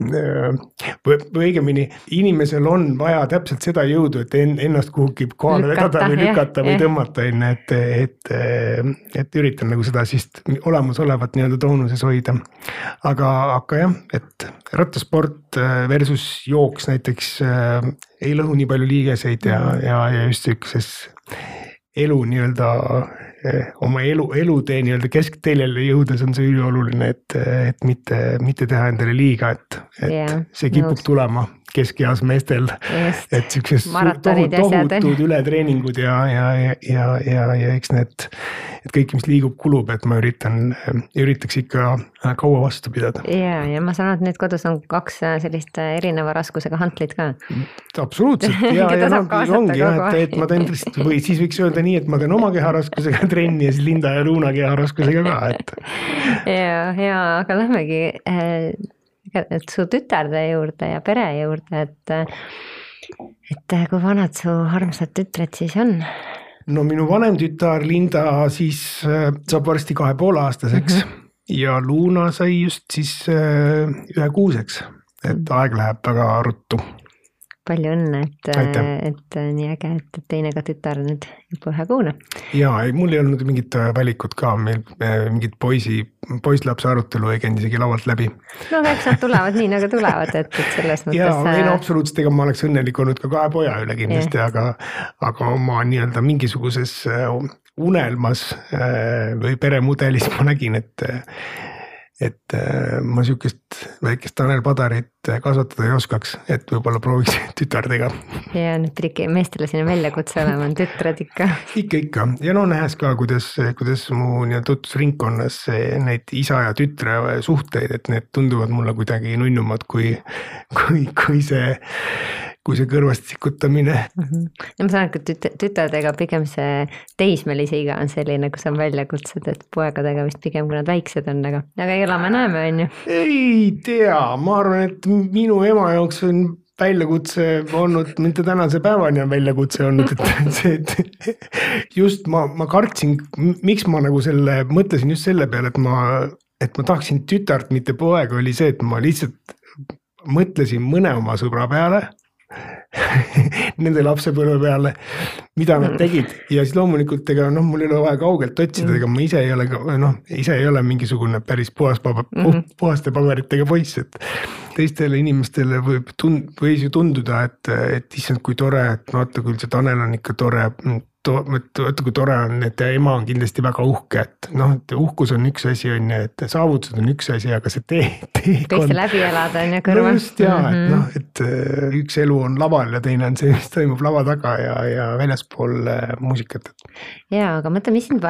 või, õigemini inimesel on vaja täpselt seda jõudu, et ennast kuhugi kohale vedada või lükata jah, või jah. tõmmata, on ju, et, et, et üritan nagu seda siis olemasolevat nii-öelda toonuses hoida. aga, aga jah, et rattasport versus jooks näiteks ei lõhu nii palju liigeseid ja, ja, ja just sihukeses elu nii-öelda oma elu, elutee nii-öelda keskteljele jõudes on see ülioluline, et, et mitte, mitte teha endale liiga, et, et yeah, see kipub just. tulema keskeas meestel. et siuksed tohutud ületreeningud ja, ja, ja, ja, ja, ja eks need, et kõik, mis liigub, kulub, et ma üritan, üritaks ikka kaua vastu pidada. ja, ja ma saan aru, et nüüd kodus on kaks sellist erineva raskusega hantlit ka. absoluutselt ja, ja no, ongi jah, et, et ma teen lihtsalt või siis võiks öelda nii, et ma teen oma keharaskusega trenni ja siis Linda ja Luuna keharaskusega ka, et. ja, ja aga lähmegi su tütarde juurde ja pere juurde, et. et kui vanad su armsad tütred siis on? no minu vanem tütar Linda siis äh, saab varsti kahe poole aastaseks mm -hmm. ja Luuna sai just siis äh, ühekuuseks, et aeg läheb väga ruttu palju õnne, et, et nii äge, et teine ka tütar nüüd juba ühe kuune. ja ei, mul ei olnud mingit valikut ka, meil mingit poisi, poisslapse arutelu ei käinud isegi laualt läbi. no aga eks nad tulevad nii nagu tulevad, et, et selles mõttes. ja ei no absoluutselt, ega ma oleks õnnelik olnud ka kahe poja üle kindlasti, aga, aga oma nii-öelda mingisuguses unelmas või peremudelis ma nägin, et et äh, ma sihukest väikest Tanel Padarit äh, kasvatada ei oskaks, et võib-olla prooviks tütardega. ja nüüd pididki meestele selline väljakutse olema, on tütred ikka. ikka, ikka ja no nähes ka, kuidas, kuidas mu nii-öelda tutvusringkonnas neid isa ja tütre suhteid, et need tunduvad mulle kuidagi nunnumad kui, kui, kui see kui see kõrvast sikutamine. -hmm. no ma saan aru, et tüt-, tütardega pigem see teismelise iga on selline, kus on väljakutsed, et poegadega vist pigem, kui nad väiksed on, aga, aga elame-näeme, on ju. ei tea, ma arvan, et minu ema jaoks on väljakutse olnud, mitte tänase päevani on väljakutse olnud, et see, et just ma, ma kartsin, miks ma nagu selle, mõtlesin just selle peale, et ma, et ma tahaksin tütart, mitte poega, oli see, et ma lihtsalt mõtlesin mõne oma sõbra peale nende lapsepõlve peale, mida nad mm. tegid ja siis loomulikult ega noh, mul ei ole vaja kaugelt otsida, ega ma ise ei ole ka noh, ise ei ole mingisugune päris puhas paber, mm -hmm. puhaste paberitega poiss, et teistele inimestele võib tund-, võis ju tunduda, et, et issand, kui tore, et vaata küll see Tanel on ikka tore vaata kui tore on, et ema on kindlasti väga uhke, et noh, et uhkus on üks asi, on ju, et saavutused on üks asi, aga see tee, teekond. teiste läbi elada on ju kõrval. no just ja mm, -hmm. et mhm. noh, et äh, üks elu on laval ja teine on see, mis toimub lava taga ja, ja väljaspool äh, muusikat. ja, aga mõtle, mis sind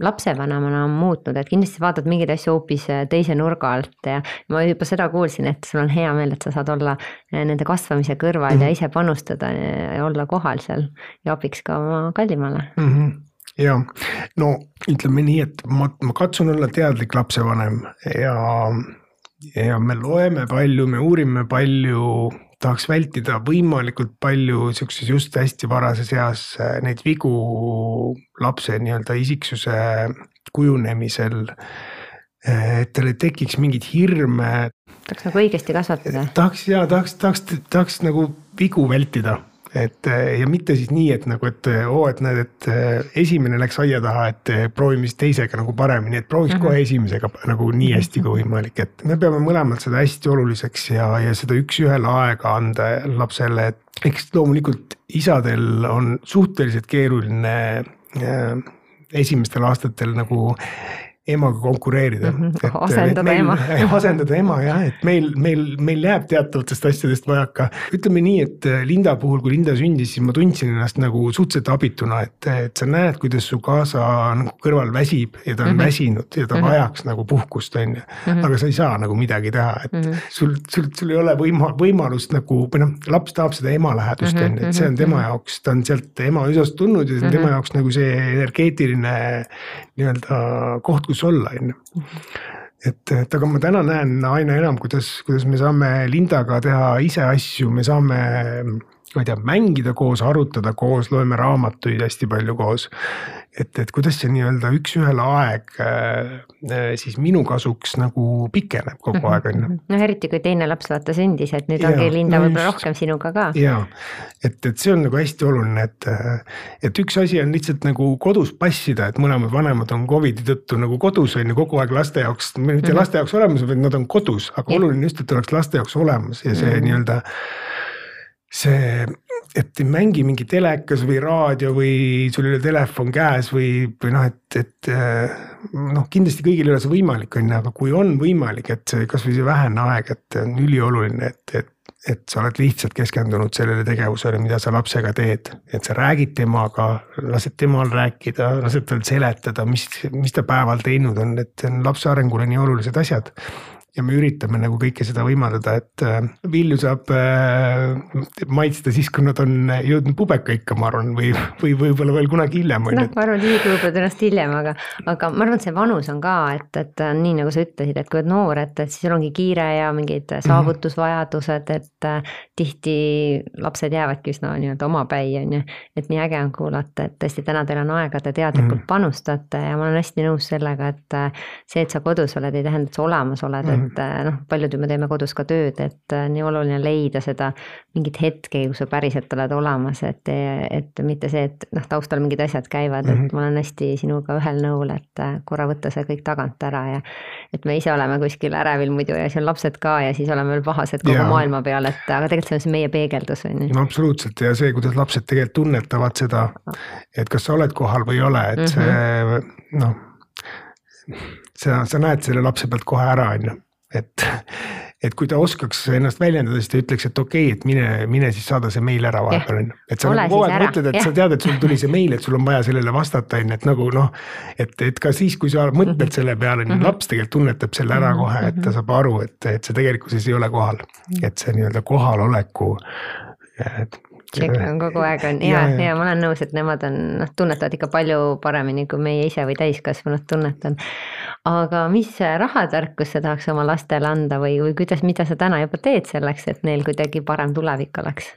lapsevanemana on muutnud, et kindlasti vaatad mingeid asju hoopis äh, teise nurga alt ja ma juba seda kuulsin, et sul on hea meel, et sa saad olla nende kasvamise kõrval mm -hmm. ja ise panustada ja olla kohal seal ja abiks ka oma kallimale maailmale mm. -hmm ja no ütleme nii, et ma, ma katsun olla teadlik lapsevanem ja, ja me loeme palju, me uurime palju, tahaks vältida võimalikult palju siukses just hästi varases eas äh, neid vigu lapse nii-öelda isiksuse kujunemisel. Äh, et tal ei tekiks mingeid hirme. tahaks nagu õigesti kasvatada. tahaks ja tahaks, tahaks, tahaks nagu vigu vältida et ja mitte siis nii, et nagu, et oo, et näed, et esimene läks aia taha, et proovime siis teisega nagu paremini, et prooviks mm -hmm. kohe esimesega nagu nii hästi kui võimalik, et me peame mõlemad seda hästi oluliseks ja, ja seda üks-ühele aega anda lapsele, et eks loomulikult isadel on suhteliselt keeruline äh, esimestel aastatel nagu emaga konkureerida mm. -hmm. asendada meil, ema. asendada ema jah, et meil, meil, meil jääb teatavatest asjadest vajaka. ütleme nii, et äh, Linda puhul, kui Linda sündis, siis ma tundsin ennast nagu suhteliselt abituna, et, et sa näed, kuidas su kaasa nagu kõrval väsib ja ta on mm -hmm. väsinud ja ta mm -hmm. vajaks nagu puhkust, on ju. Mhm. aga sa ei saa nagu midagi teha, et mm -hmm. sul, sul, sul ei ole võima-, võimalust nagu või noh, laps tahab seda ema lähedust mhm, on ju, et see on tema mhm. jaoks, ta on sealt ema üsast tulnud ja see on tema jaoks nagu see energeetiline nii-öelda koht, kus olla, on ju et, et aga ma täna näen aina enam, kuidas, kuidas me saame Lindaga teha ise asju, me saame ma ei tea, mängida koos, arutada koos, loeme raamatuid hästi palju koos. Et, et kuidas see nii-öelda üks-ühele aeg äh, siis minu kasuks nagu pikeneb kogu aeg, on ju. noh, eriti kui teine laps vaata sündis, et nüüd ja, ongi Linda no võib-olla rohkem sinuga ka. ja, et, et see on nagu hästi oluline, et, et üks asi on lihtsalt nagu kodus passida, et mõlemad vanemad on Covidi tõttu nagu kodus on ju kogu aeg laste jaoks, mitte mm -hmm. laste jaoks olemas, vaid nad on kodus, aga ja. oluline just, et oleks laste jaoks olemas ja see mm -hmm. nii-öelda see, et ei mängi mingi telekas või raadio või sul ei ole telefon käes või, või noh, et, et noh, kindlasti kõigil ei ole see võimalik, on ju, aga kui on võimalik, et kasvõi see vähene aeg, et on ülioluline, et, et et sa oled lihtsalt keskendunud sellele tegevusele, mida sa lapsega teed, et sa räägid temaga, lased temal rääkida, lased tal seletada, mis, mis ta päeval teinud on, et see on lapse arengule nii olulised asjad ja me üritame nagu kõike seda võimaldada, et äh, vilju saab äh, maitsta siis, kui nad on jõudnud pubekaikka, ma arvan, või, või võib-olla veel kunagi hiljem. noh, ma arvan, et võib-olla tõenäoliselt hiljem, aga, aga ma arvan, et see vanus on ka, et, et nii nagu sa ütlesid, et kui oled noor, et, et siis sul ongi kiire ja mingid mhm. saavutusvajadused, et äh, tihti lapsed jäävadki üsna nii-öelda omapäi, on ju. et nii äge on kuulata, et tõesti täna teil on aega, te teadlikult mm -hmm. panustate ja ma olen hästi nõus sellega, et see, et sa kodus oled, ei tähenda, et sa olemas oled mm, -hmm et äh, noh, paljud ju me teeme kodus ka tööd, et äh, nii oluline leida seda mingit hetke, kus sa päriselt oled olemas, et, et mitte see, et noh, taustal mingid asjad käivad mm, -hmm. et mhm. ma olen hästi sinuga ühel nõul, et äh, korra võtta see kõik tagant ära ja et me ise oleme kuskil ärevil muidu ja siis on lapsed ka ja siis oleme veel pahased kogu ja. maailma peale, et aga tegelikult see on see meie peegeldus on ju. no absoluutselt ja see, kuidas lapsed tegelikult tunnetavad seda, et kas sa oled kohal või ei ole, et mm -hmm. see noh sa, sa näed selle lapse pealt kohe ära, on ju, et, et kui ta oskaks ennast väljendada, siis ta ütleks, et okei okay,, et mine, mine siis saada see meil ära vahepeal on ju. et sa nagu kogu aeg mõtled, et ja. sa tead, et sul tuli see meil, et sul on vaja sellele vastata, on ju, et nagu noh. et, et ka siis, kui sa mõtled -hmm. selle peale, on ju, laps tegelikult tunnetab selle ära mhm, kohe, et ta mhm. saab aru, et, et sa tegelikkuses ei ole kohal. Mhm. et see nii-öelda kohaloleku et tšekk on kogu aeg on ja, ja, ja ma olen nõus, et nemad on, noh, tunnetavad ikka palju paremini, kui meie ise või täiskasvanud tunnetan. aga mis rahatarkust sa tahaks oma lastele anda või, või kuidas, mida sa täna juba teed selleks, et neil kuidagi parem tulevik oleks?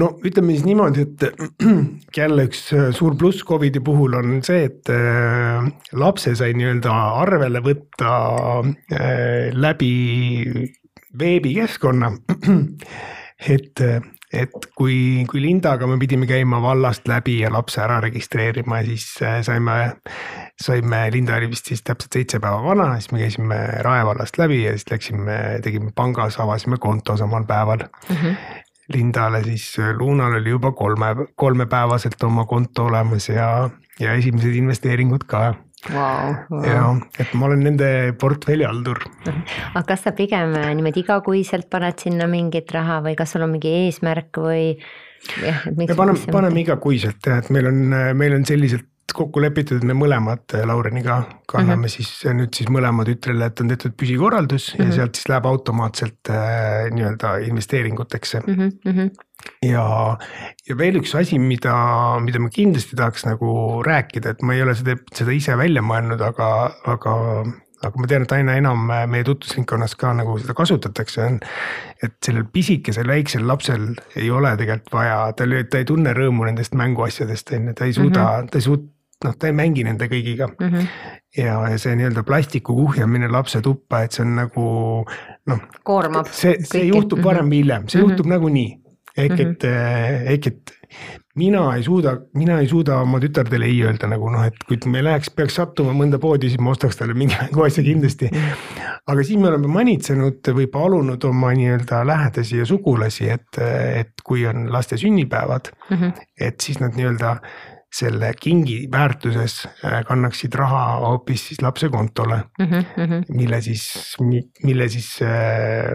no ütleme siis niimoodi, et jälle üks suur pluss Covidi puhul on see, et äh, lapse sai nii-öelda arvele võtta äh, läbi veebikeskkonna. et et kui, kui Lindaga me pidime käima vallast läbi ja lapse ära registreerima, siis äh, saime, saime, Linda oli vist siis täpselt seitse päeva vana, siis me käisime Rae vallast läbi ja siis läksime, tegime pangas, avasime konto samal päeval mm. -hmm. Lindale siis, Lunal oli juba kolme, kolmepäevaselt oma konto olemas ja, ja esimesed investeeringud ka wow,. Wow. ja, et ma olen nende portfellihaldur. aga kas sa pigem äh, niimoodi igakuiselt paned sinna mingit raha või kas sul on mingi eesmärk või? me paneme, paneme igakuiselt jah, et meil on, meil on selliselt kokku lepitud, et me mõlemad äh, Laureniga kanname mm -hmm. siis nüüd siis mõlema tütrele, et on tehtud püsikorraldus mm -hmm. ja mhm. sealt siis läheb automaatselt äh, nii-öelda investeeringuteks mm. -hmm. ja, ja veel üks asi, mida, mida ma kindlasti tahaks nagu rääkida, et ma ei ole seda, seda ise välja mõelnud, aga, aga aga ma tean, et aina enam äh, meie tutvusringkonnas ka nagu seda kasutatakse, on. et sellel pisikesel väiksel lapsel ei ole tegelikult vaja, ta, ta ei tunne rõõmu nendest mänguasjadest on ju, ta ei suuda mm, -hmm. ta ei suuda noh, ta ei mängi nende kõigiga mm. -hmm. ja, ja see nii-öelda plastiku kuhjamine lapse tuppa, et see on nagu noh. koormab. see, see juhtub mm -hmm. varem või hiljem, see mm -hmm. juhtub nagunii. ehk mm -hmm. et, eh, ehk et mina ei suuda, mina ei suuda oma tütardele ei öelda nagu noh, et kui me läheks, peaks sattuma mõnda poodi, siis ma ostaks talle mingi mänguasja kindlasti. aga siis me oleme manitsenud või palunud oma nii-öelda lähedasi ja sugulasi, et, et kui on laste sünnipäevad mm, -hmm. et siis nad nii-öelda selle kingi väärtuses äh, kannaksid raha hoopis siis lapse kontole mm, -hmm. mille siis, mille siis äh,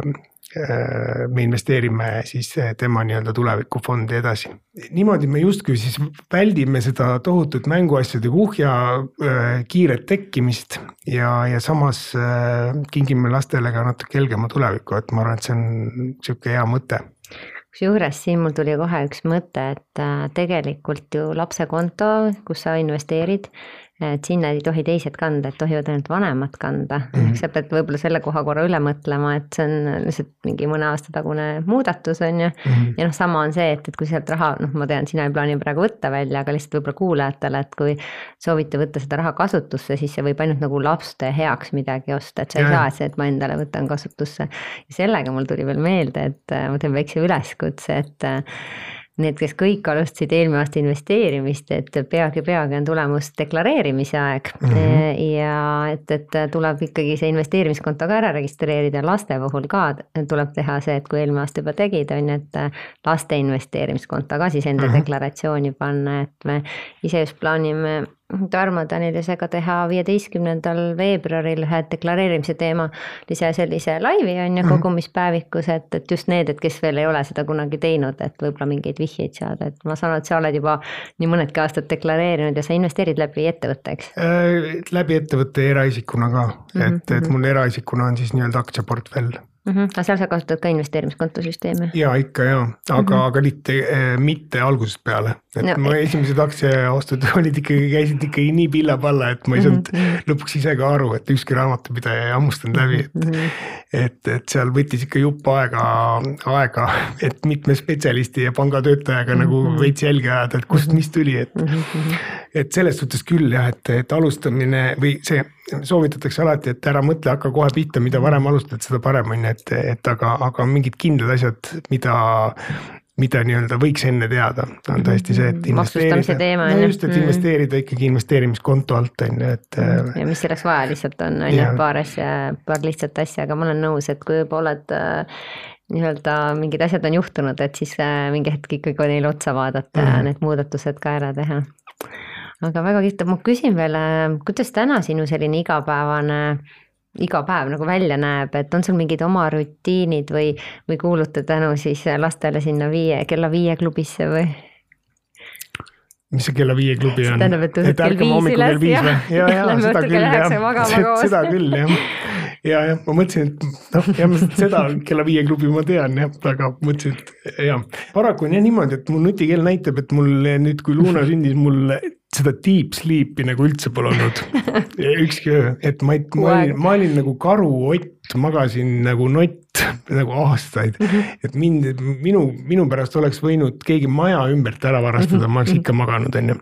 äh, me investeerime siis tema nii-öelda tulevikufondi edasi. niimoodi me justkui siis väldime seda tohutut mänguasjade kuhja kiiret tekkimist ja, ja samas kingime lastele ka natuke helgema tuleviku, et ma arvan, et see on sihuke hea mõte kusjuures siin mul tuli kohe üks mõte, et äh, tegelikult ju lapse konto, kus sa investeerid, et sinna ei tohi teised kanda, et tohivad ainult vanemad kanda mm. -hmm. sa pead võib-olla selle koha korra üle mõtlema, et see on lihtsalt mingi mõne aasta tagune muudatus, on ju mm. -hmm. ja noh, sama on see, et, et kui sealt raha, noh, ma tean, sina ei plaani praegu võtta välja, aga lihtsalt võib-olla kuulajatele, et kui soovite võtta seda raha kasutusse, siis see võib ainult nagu laste heaks midagi osta, et sa ei ja. saa, et see, et ma endale võtan kasutusse. ja sellega mul tuli veel meelde, et äh, ma teen väikse üleskutse, et äh, need, kes kõik alustasid eelmine aasta investeerimist, et peagi, peagi on tulemas deklareerimise aeg mm. -hmm. ja et, et tuleb ikkagi see investeerimiskonto ka ära registreerida, laste puhul ka tuleb teha see, et kui eelmine aasta juba tegid, on ju, et laste investeerimiskonto ka siis enda mm -hmm. deklaratsiooni panna, et me ise just plaanime Tarmo Danilisega teha viieteistkümnendal veebruaril ühe deklareerimise teemalise sellise laivi on ju mhm. kogumispäevikus, et, et just need, et kes veel ei ole seda kunagi teinud, et võib-olla mingeid vihjeid saada, et ma saan aru, et sa oled juba nii mõnedki aastad deklareerinud ja sa investeerid läbi ettevõtte, eks äh,? läbi ettevõtte eraisikuna ka, et mm, -hmm. et mhm. mul eraisikuna on siis nii-öelda aktsiaportfell mm. -hmm. aga seal sa kasutad ka investeerimiskonto süsteemi? ja ikka ja, aga mm, -hmm. aga mitte, eh, mitte algusest peale, et no, mu esimesed aktsiaostud olid ikkagi, käisid ikkagi nii pilla-palla, et ma ei saanud mm -hmm. lõpuks ise ka aru, et ükski raamatupidaja ei hammustanud läbi, et mm. -hmm. et, et seal võttis ikka jupp aega, aega, et mitme spetsialisti ja pangatöötajaga mm -hmm. nagu veits jälge ajada, et kust, mis tuli, et mm. -hmm et selles suhtes küll jah, et, et alustamine või see soovitatakse alati, et ära mõtle, hakka kohe pihta, mida varem alustad, seda parem on ju, et, et aga, aga mingid kindlad asjad, mida mida nii-öelda võiks enne teada, on tõesti see, et investeerida. no just, et mm. investeerida ikkagi investeerimiskonto alt on ju, et. ja mis selleks vaja lihtsalt on, on ju, paar asja, paar lihtsat asja, aga ma olen nõus, et kui juba oled äh, nii-öelda mingid asjad on juhtunud, et siis äh, mingi hetk ikkagi neile otsa vaadata ja mm. need muudatused ka ära teha. Aga väga kihvt, ma küsin veel, äh, kuidas täna sinu selline igapäevane iga päev nagu välja näeb, et on sul mingid oma rutiinid või, või kuulute tänu siis lastele sinna viie, kella viie klubisse või? mis see kella viie klubi on? tähendab, et tõused kell viis üles ja, ja, ja, ja seda küll jah, seda küll jah. ja, jah, ma mõtlesin, et noh, jah, seda kella viie klubi ma tean jah, aga mõtlesin, et jah. paraku on jah niimoodi, et mu nutikell näitab, et mul nüüd, kui Luna sündis, mul seda deep sleep'i nagu üldse pole olnud ükski öö, et ma ma olin, ma olin nagu karuott, magasin nagu nott nagu aastaid mm. -hmm. et mind, minu, minu pärast oleks võinud keegi maja ümbert ära varastada mm, -hmm. ma oleks ikka maganud, on ju.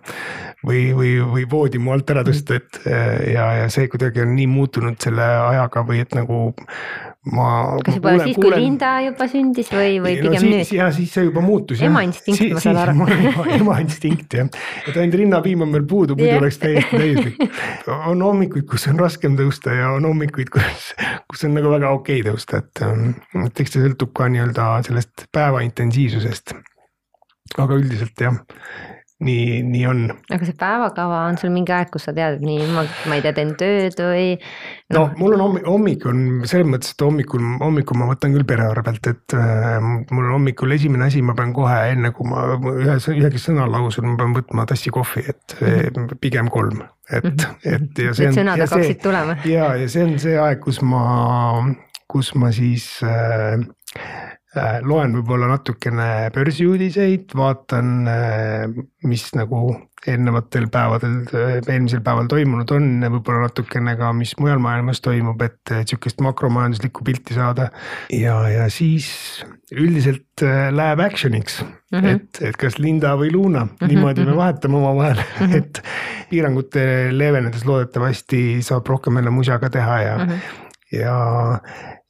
või, või, või voodi mu alt ära tõsta, et ja, ja see kuidagi on nii muutunud selle ajaga või et nagu ma. kas juba kuulen, siis, kui kuulen... Linda juba sündis või, või pigem no, siis, nüüd? ja siis see juba muutus. ema instinkt, ma saan aru. ema instinkt jah, et ainult rinnapiim on veel puudu, muidu oleks täiesti täislik. on hommikuid, kus on raskem tõusta ja on hommikuid, kus, kus on nagu väga okei okay tõusta, et, ähm, et eks see sõltub ka nii-öelda sellest päeva intensiivsusest. aga üldiselt jah nii, nii on. aga see päevakava on sul mingi aeg, kus sa tead, et nii ma, ma ei tea, teen tööd või no,? no mul on hommik, hommik on selles mõttes, et hommikul, hommikul ma võtan küll pere arvelt, et äh, mul hommikul esimene asi, ma pean kohe enne kui ma ühe, ühegi sõna lausun, ma pean võtma tassi kohvi, et mm -hmm. pigem kolm, et mm, -hmm. et ja see on. sõnad hakkaksid tulema. ja, ja see on see aeg, kus ma, kus ma siis Äh, loen võib-olla natukene börsiuudiseid, vaatan, äh, mis nagu eelnevatel päevadel, äh, eelmisel päeval toimunud on, võib-olla natukene ka, mis mujal maailmas toimub, et sihukest makromajanduslikku pilti saada. ja, ja siis üldiselt läheb action'iks mm, -hmm. et, et kas Linda või Luna mm, -hmm. niimoodi me mhm. vahetame omavahel mm, -hmm. et piirangute leevenedes loodetavasti saab rohkem jälle musaga teha ja mm, -hmm. ja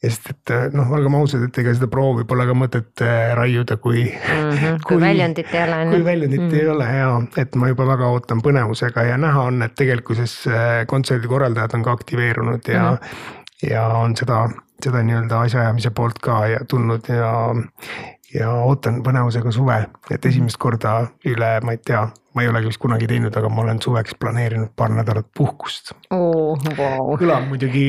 sest et äh, noh, olgem ausad, et ega seda proovi pole ka mõtet äh, raiuda, kui mm. -hmm, kui, kui väljundit ei ole. kui väljundit mm -hmm. ei ole ja, et ma juba väga ootan põnevusega ja näha on, et tegelikkuses äh, kontserdi korraldajad on ka aktiveerunud ja mm, -hmm. ja on seda, seda nii-öelda asjaajamise poolt ka ja tulnud ja, ja ootan põnevusega suve, et esimest korda üle, ma ei tea ma ei olegi vist kunagi teinud, aga ma olen suveks planeerinud paar nädalat puhkust oh,. Wow. kõlab muidugi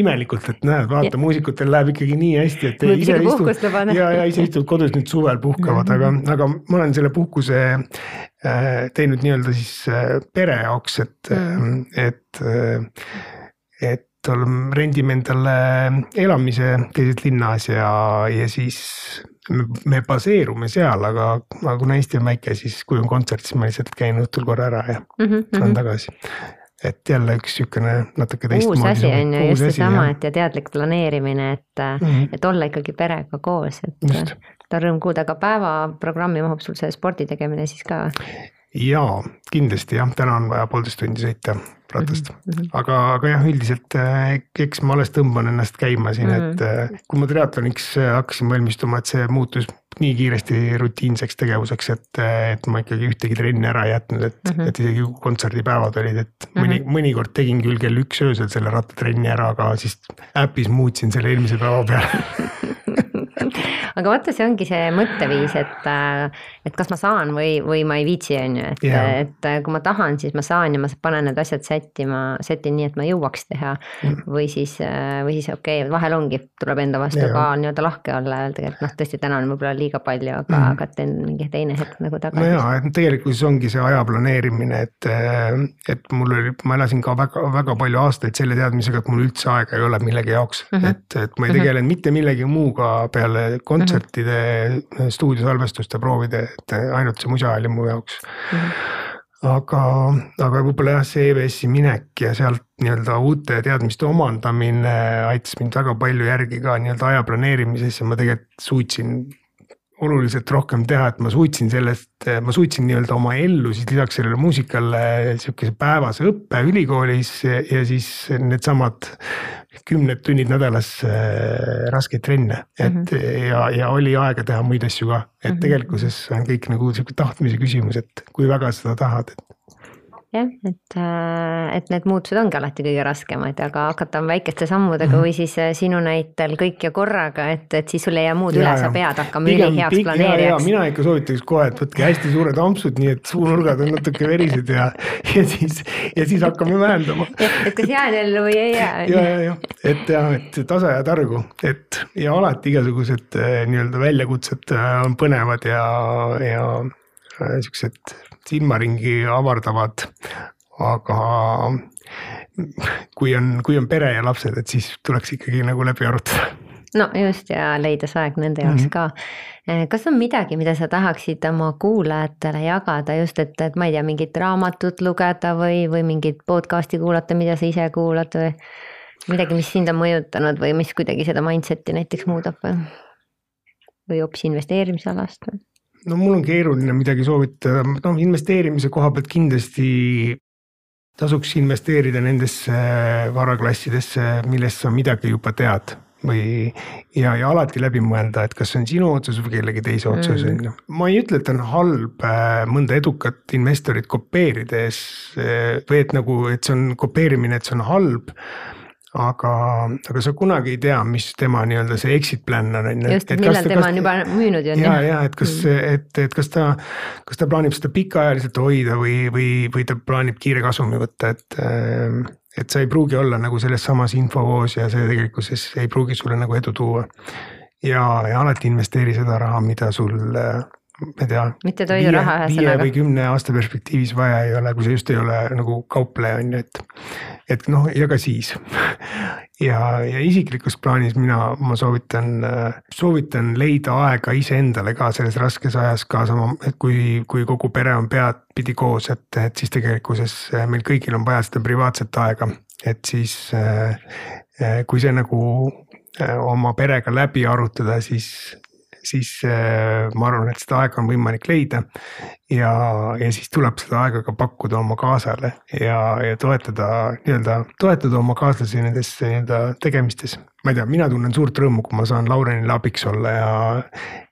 imelikult, et näed, vaata muusikutel läheb ikkagi nii hästi, et ise istud ja, ja ise istud kodus nüüd suvel puhkavad mm, -hmm. aga, aga ma olen selle puhkuse äh, teinud nii-öelda siis äh, pere jaoks, et mm., et äh,, et rendime endale elamise keset linnas ja, ja siis me baseerume seal, aga, aga kuna Eesti on väike, siis kui on kontsert, siis ma lihtsalt käin õhtul korra ära ja mm -hmm. tulen tagasi. et jälle üks niisugune natuke teistmoodi. uus asi on ju just seesama, et ja teadlik planeerimine, et mm, -hmm. et olla ikkagi perega koos, et ta on rõõm kuulda, aga päevaprogrammi mahub sul see spordi tegemine siis ka? Jaa, kindlasti jah, täna on vaja poolteist tundi sõita ratast mm, -hmm. aga, aga jah, üldiselt äh, eks ma alles tõmban ennast käima siin mm, -hmm. et mhm. äh, kui ma triatloniks äh, hakkasin valmistuma, et see muutus nii kiiresti rutiinseks tegevuseks, et, et ma ikkagi ühtegi trenni ära ei jätnud, et mm, -hmm. et isegi kontserdipäevad olid, et mõni mm, -hmm. mõnikord tegin küll kell üks öösel selle rattatrenni ära, aga siis äpis muutsin selle eelmise päeva peale aga vaata, see ongi see mõtteviis, et, äh, et kas ma saan või, või ma ei viitsi, on ju, et yeah., et äh, kui ma tahan, siis ma saan ja ma panen need asjad sättima, sätin nii, et ma jõuaks teha mm.. või siis, äh, või siis okei okay,, vahel ongi, tuleb enda vastu yeah. ka nii-öelda lahke olla ja öelda, et noh, tõesti täna on võib-olla liiga palju, aga mm., aga teen mingi teine hetk nagu tagasi. no jaa, et tegelikkuses ongi see aja planeerimine, et, et mul oli, ma elasin ka väga, väga palju aastaid selle teadmisega, et mul üldse aega ei ole millegi jaoks mm, -hmm. et, et ma ei tegelenud mm -hmm. mitte millegi muuga peale kontsertide mm -hmm. stuudiosalvestuste proovide, et ainult see musa oli mu jaoks mm. -hmm aga, aga võib-olla jah, see EVS-i minek ja sealt nii-öelda uute teadmiste omandamine aitas mind väga palju järgi ka nii-öelda aja planeerimises ja ma tegelikult suutsin oluliselt rohkem teha, et ma suutsin sellest, ma suutsin nii-öelda oma ellu siis lisaks sellele muusikale sihukese päevase õppe ülikoolis ja, ja siis needsamad kümned tunnid nädalas äh, raskeid trenne, et mm -hmm. ja, ja oli aega teha muid asju ka, et mm -hmm. tegelikkuses on kõik nagu sihuke tahtmise küsimus, et kui väga seda tahad, et jah, et, äh, et need muutused ongi alati kõige raskemad, aga hakata väikeste sammudega mm -hmm. või siis äh, sinu näitel kõik ja korraga, et, et siis sul ei jää muud ja, üle, sa pead hakkama üliheaks planeerijaks. mina ikka soovitaks kohe, et võtke hästi suured ampsud, nii et suunurgad on natuke verised ja, ja siis, ja siis hakkame vähendama. et kas jään ellu või ei jää. ja, ja, ja, et jah, et tasa ja targu, et ja alati igasugused äh, nii-öelda väljakutsed on põnevad ja, ja siuksed silmaringi avardavad. aga kui on, kui on pere ja lapsed, et siis tuleks ikkagi nagu läbi arutada no just ja leida see aeg nende jaoks mm -hmm. ka. Eh, kas on midagi, mida sa tahaksid oma kuulajatele jagada just, et, et ma ei tea, mingit raamatut lugeda või, või mingit podcast'i kuulata, mida sa ise kuulad või midagi, mis sind on mõjutanud või mis kuidagi seda mindset'i näiteks muudab või? või hoopis investeerimisalast või? No mul on keeruline midagi soovitada, noh investeerimise koha pealt kindlasti tasuks investeerida nendesse varaklassidesse, millest sa midagi juba tead. Või ja, ja alati läbi mõelda, et kas see on sinu otsus või kellegi teise otsus on ju. ma ei ütle, et on halb äh, mõnda edukat investorit kopeerides äh, või et nagu, et see on kopeerimine, et see on halb aga, aga sa kunagi ei tea, mis tema nii-öelda see exit plan on, on ju. just, et millal tema on juba müünud ju. ja, ja et kas mm., et, et kas ta, kas ta plaanib seda pikaajaliselt hoida või, või, või ta plaanib kiire kasumi võtta, et. et sa ei pruugi olla nagu selles samas infovoos ja see tegelikkuses ei pruugi sulle nagu edu tuua. ja, ja alati investeeri seda raha, mida sul ma ei tea. mitte toiduraha ühesõnaga. viie või kümne aasta perspektiivis vaja ei ole, kui sa just ei ole nagu kaupleja on ju, et. et noh, ja ka siis ja, ja isiklikus plaanis mina, ma soovitan, soovitan leida aega iseendale ka selles raskes ajas ka sama, et kui, kui kogu pere on peadpidi koos, et, et siis tegelikkuses meil kõigil on vaja seda privaatset aega, et siis kui see nagu oma perega läbi arutada, siis siis äh, ma arvan, et seda aega on võimalik leida. ja, ja siis tuleb seda aega ka pakkuda oma kaasale ja, ja toetada nii-öelda, toetada oma kaaslasi nendes nii-öelda tegemistes. ma ei tea, mina tunnen suurt rõõmu, kui ma saan Laurenile abiks olla ja,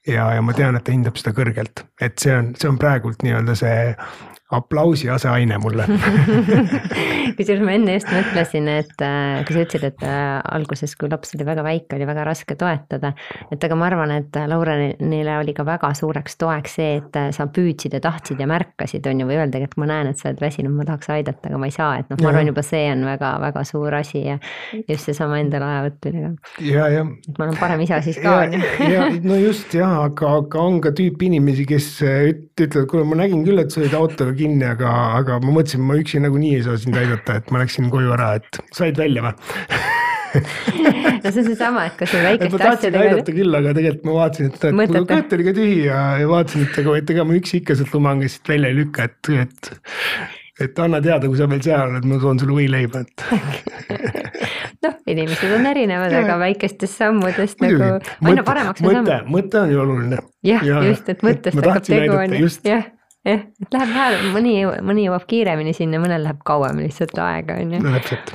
ja, ja ma tean, et ta hindab seda kõrgelt, et see on, see on praegult nii-öelda see aplausi aseaine mulle kusjuures ma enne just mõtlesin, et äh, kui sa ütlesid, et äh, alguses, kui laps oli väga väike, oli väga raske toetada. et aga ma arvan, et Laurenile oli ka väga suureks toeks see, et äh, sa püüdsid ja tahtsid ja märkasid, on ju, või öeldagi, et ma näen, et sa oled väsinud, ma tahaks aidata, aga ma ei saa, et noh, ma arvan, juba see on väga-väga suur asi ja just seesama endale aja võtmine ka. ja, ja. et ma olen parem isa siis ka, on ju. ja no just jah, aga, aga on ka tüüp inimesi, kes ütlevad, kuule, ma nägin küll, et sa olid autoga kinni, aga, aga ma mõtlesin, ma üksi nagunii ei saa sind aidata, et ma läksin koju ära, et said välja või no see on seesama, et kas sul väikeste asjadega. aidata küll, aga tegelikult ma vaatasin, et, et mul kõht oli ka tühi ja, ja vaatasin, et ega, et ega ma üksi ikka sealt lumangast välja ei lükka, et, et. et anna teada, kui sa veel seal oled, ma toon sulle võileiba, et noh, inimesed on erinevad, aga väikestest sammudest nagu aina paremaks mõte, mõte on ju oluline. jah ja,, just, et mõttest hakkab tegu on ju, jah jah, et läheb vähe, mõni, mõni jõuab kiiremini sinna, mõnel läheb kauem lihtsalt aega, on ju. täpselt.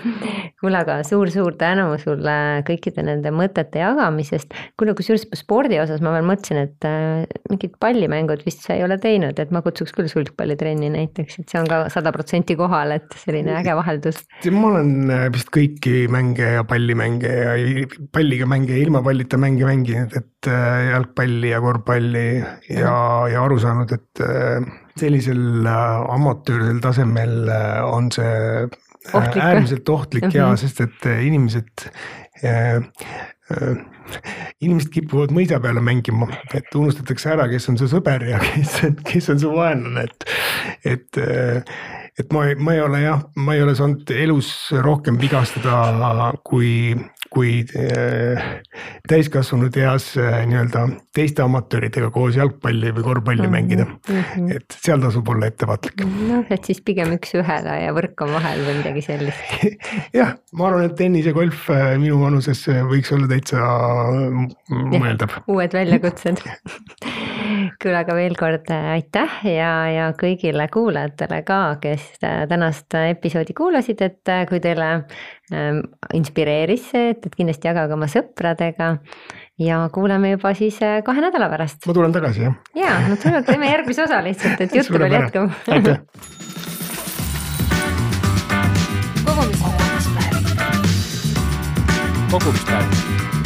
kuule, aga suur-suur tänu sulle kõikide nende mõtete jagamisest. kuule, kusjuures spordi osas ma veel mõtlesin, et äh, mingid pallimängud vist sa ei ole teinud, et ma kutsuks küll sulgpallitrenni näiteks, et see on ka sada protsenti kohal, et selline äge vaheldus. ma olen äh, vist kõiki mänge ja pallimänge ja palliga mänge ja ilma pallita mänge mänginud, et äh, jalgpalli ja korvpalli ja, ja aru saanud, et sellisel äh, amatöörsel tasemel äh, on see äh, ohtlik. äärmiselt ohtlik mm -hmm. ja, sest et inimesed inimesed kipuvad mõisa peale mängima, et unustatakse ära, kes on su sõber ja kes on, kes on su vaenlane, et, et et ma ma ei ole jah, ma ei ole saanud elus rohkem vigastada, kui, kui äh, täiskasvanud eas äh, nii-öelda teiste amatööridega koos jalgpalli või korvpalli mm -hmm. mängida mm. -hmm. et seal tasub olla ettevaatlik. noh, et siis pigem üks-ühele ja võrk on vahel või midagi sellist jah, ma arvan, et tennis ja golf äh, minu vanuses võiks olla täitsa mõeldav. uued väljakutsed küll aga veel kord aitäh ja, ja kõigile kuulajatele ka, kes tänast episoodi kuulasid, et kui teile ähm, inspireeris see, et, et kindlasti jagage oma sõpradega. ja kuuleme juba siis kahe nädala pärast. ma tulen tagasi jah. ja, no tule, teeme järgmise osa lihtsalt, et juttu veel jätkub. aitäh kogumispäev. kogumispäev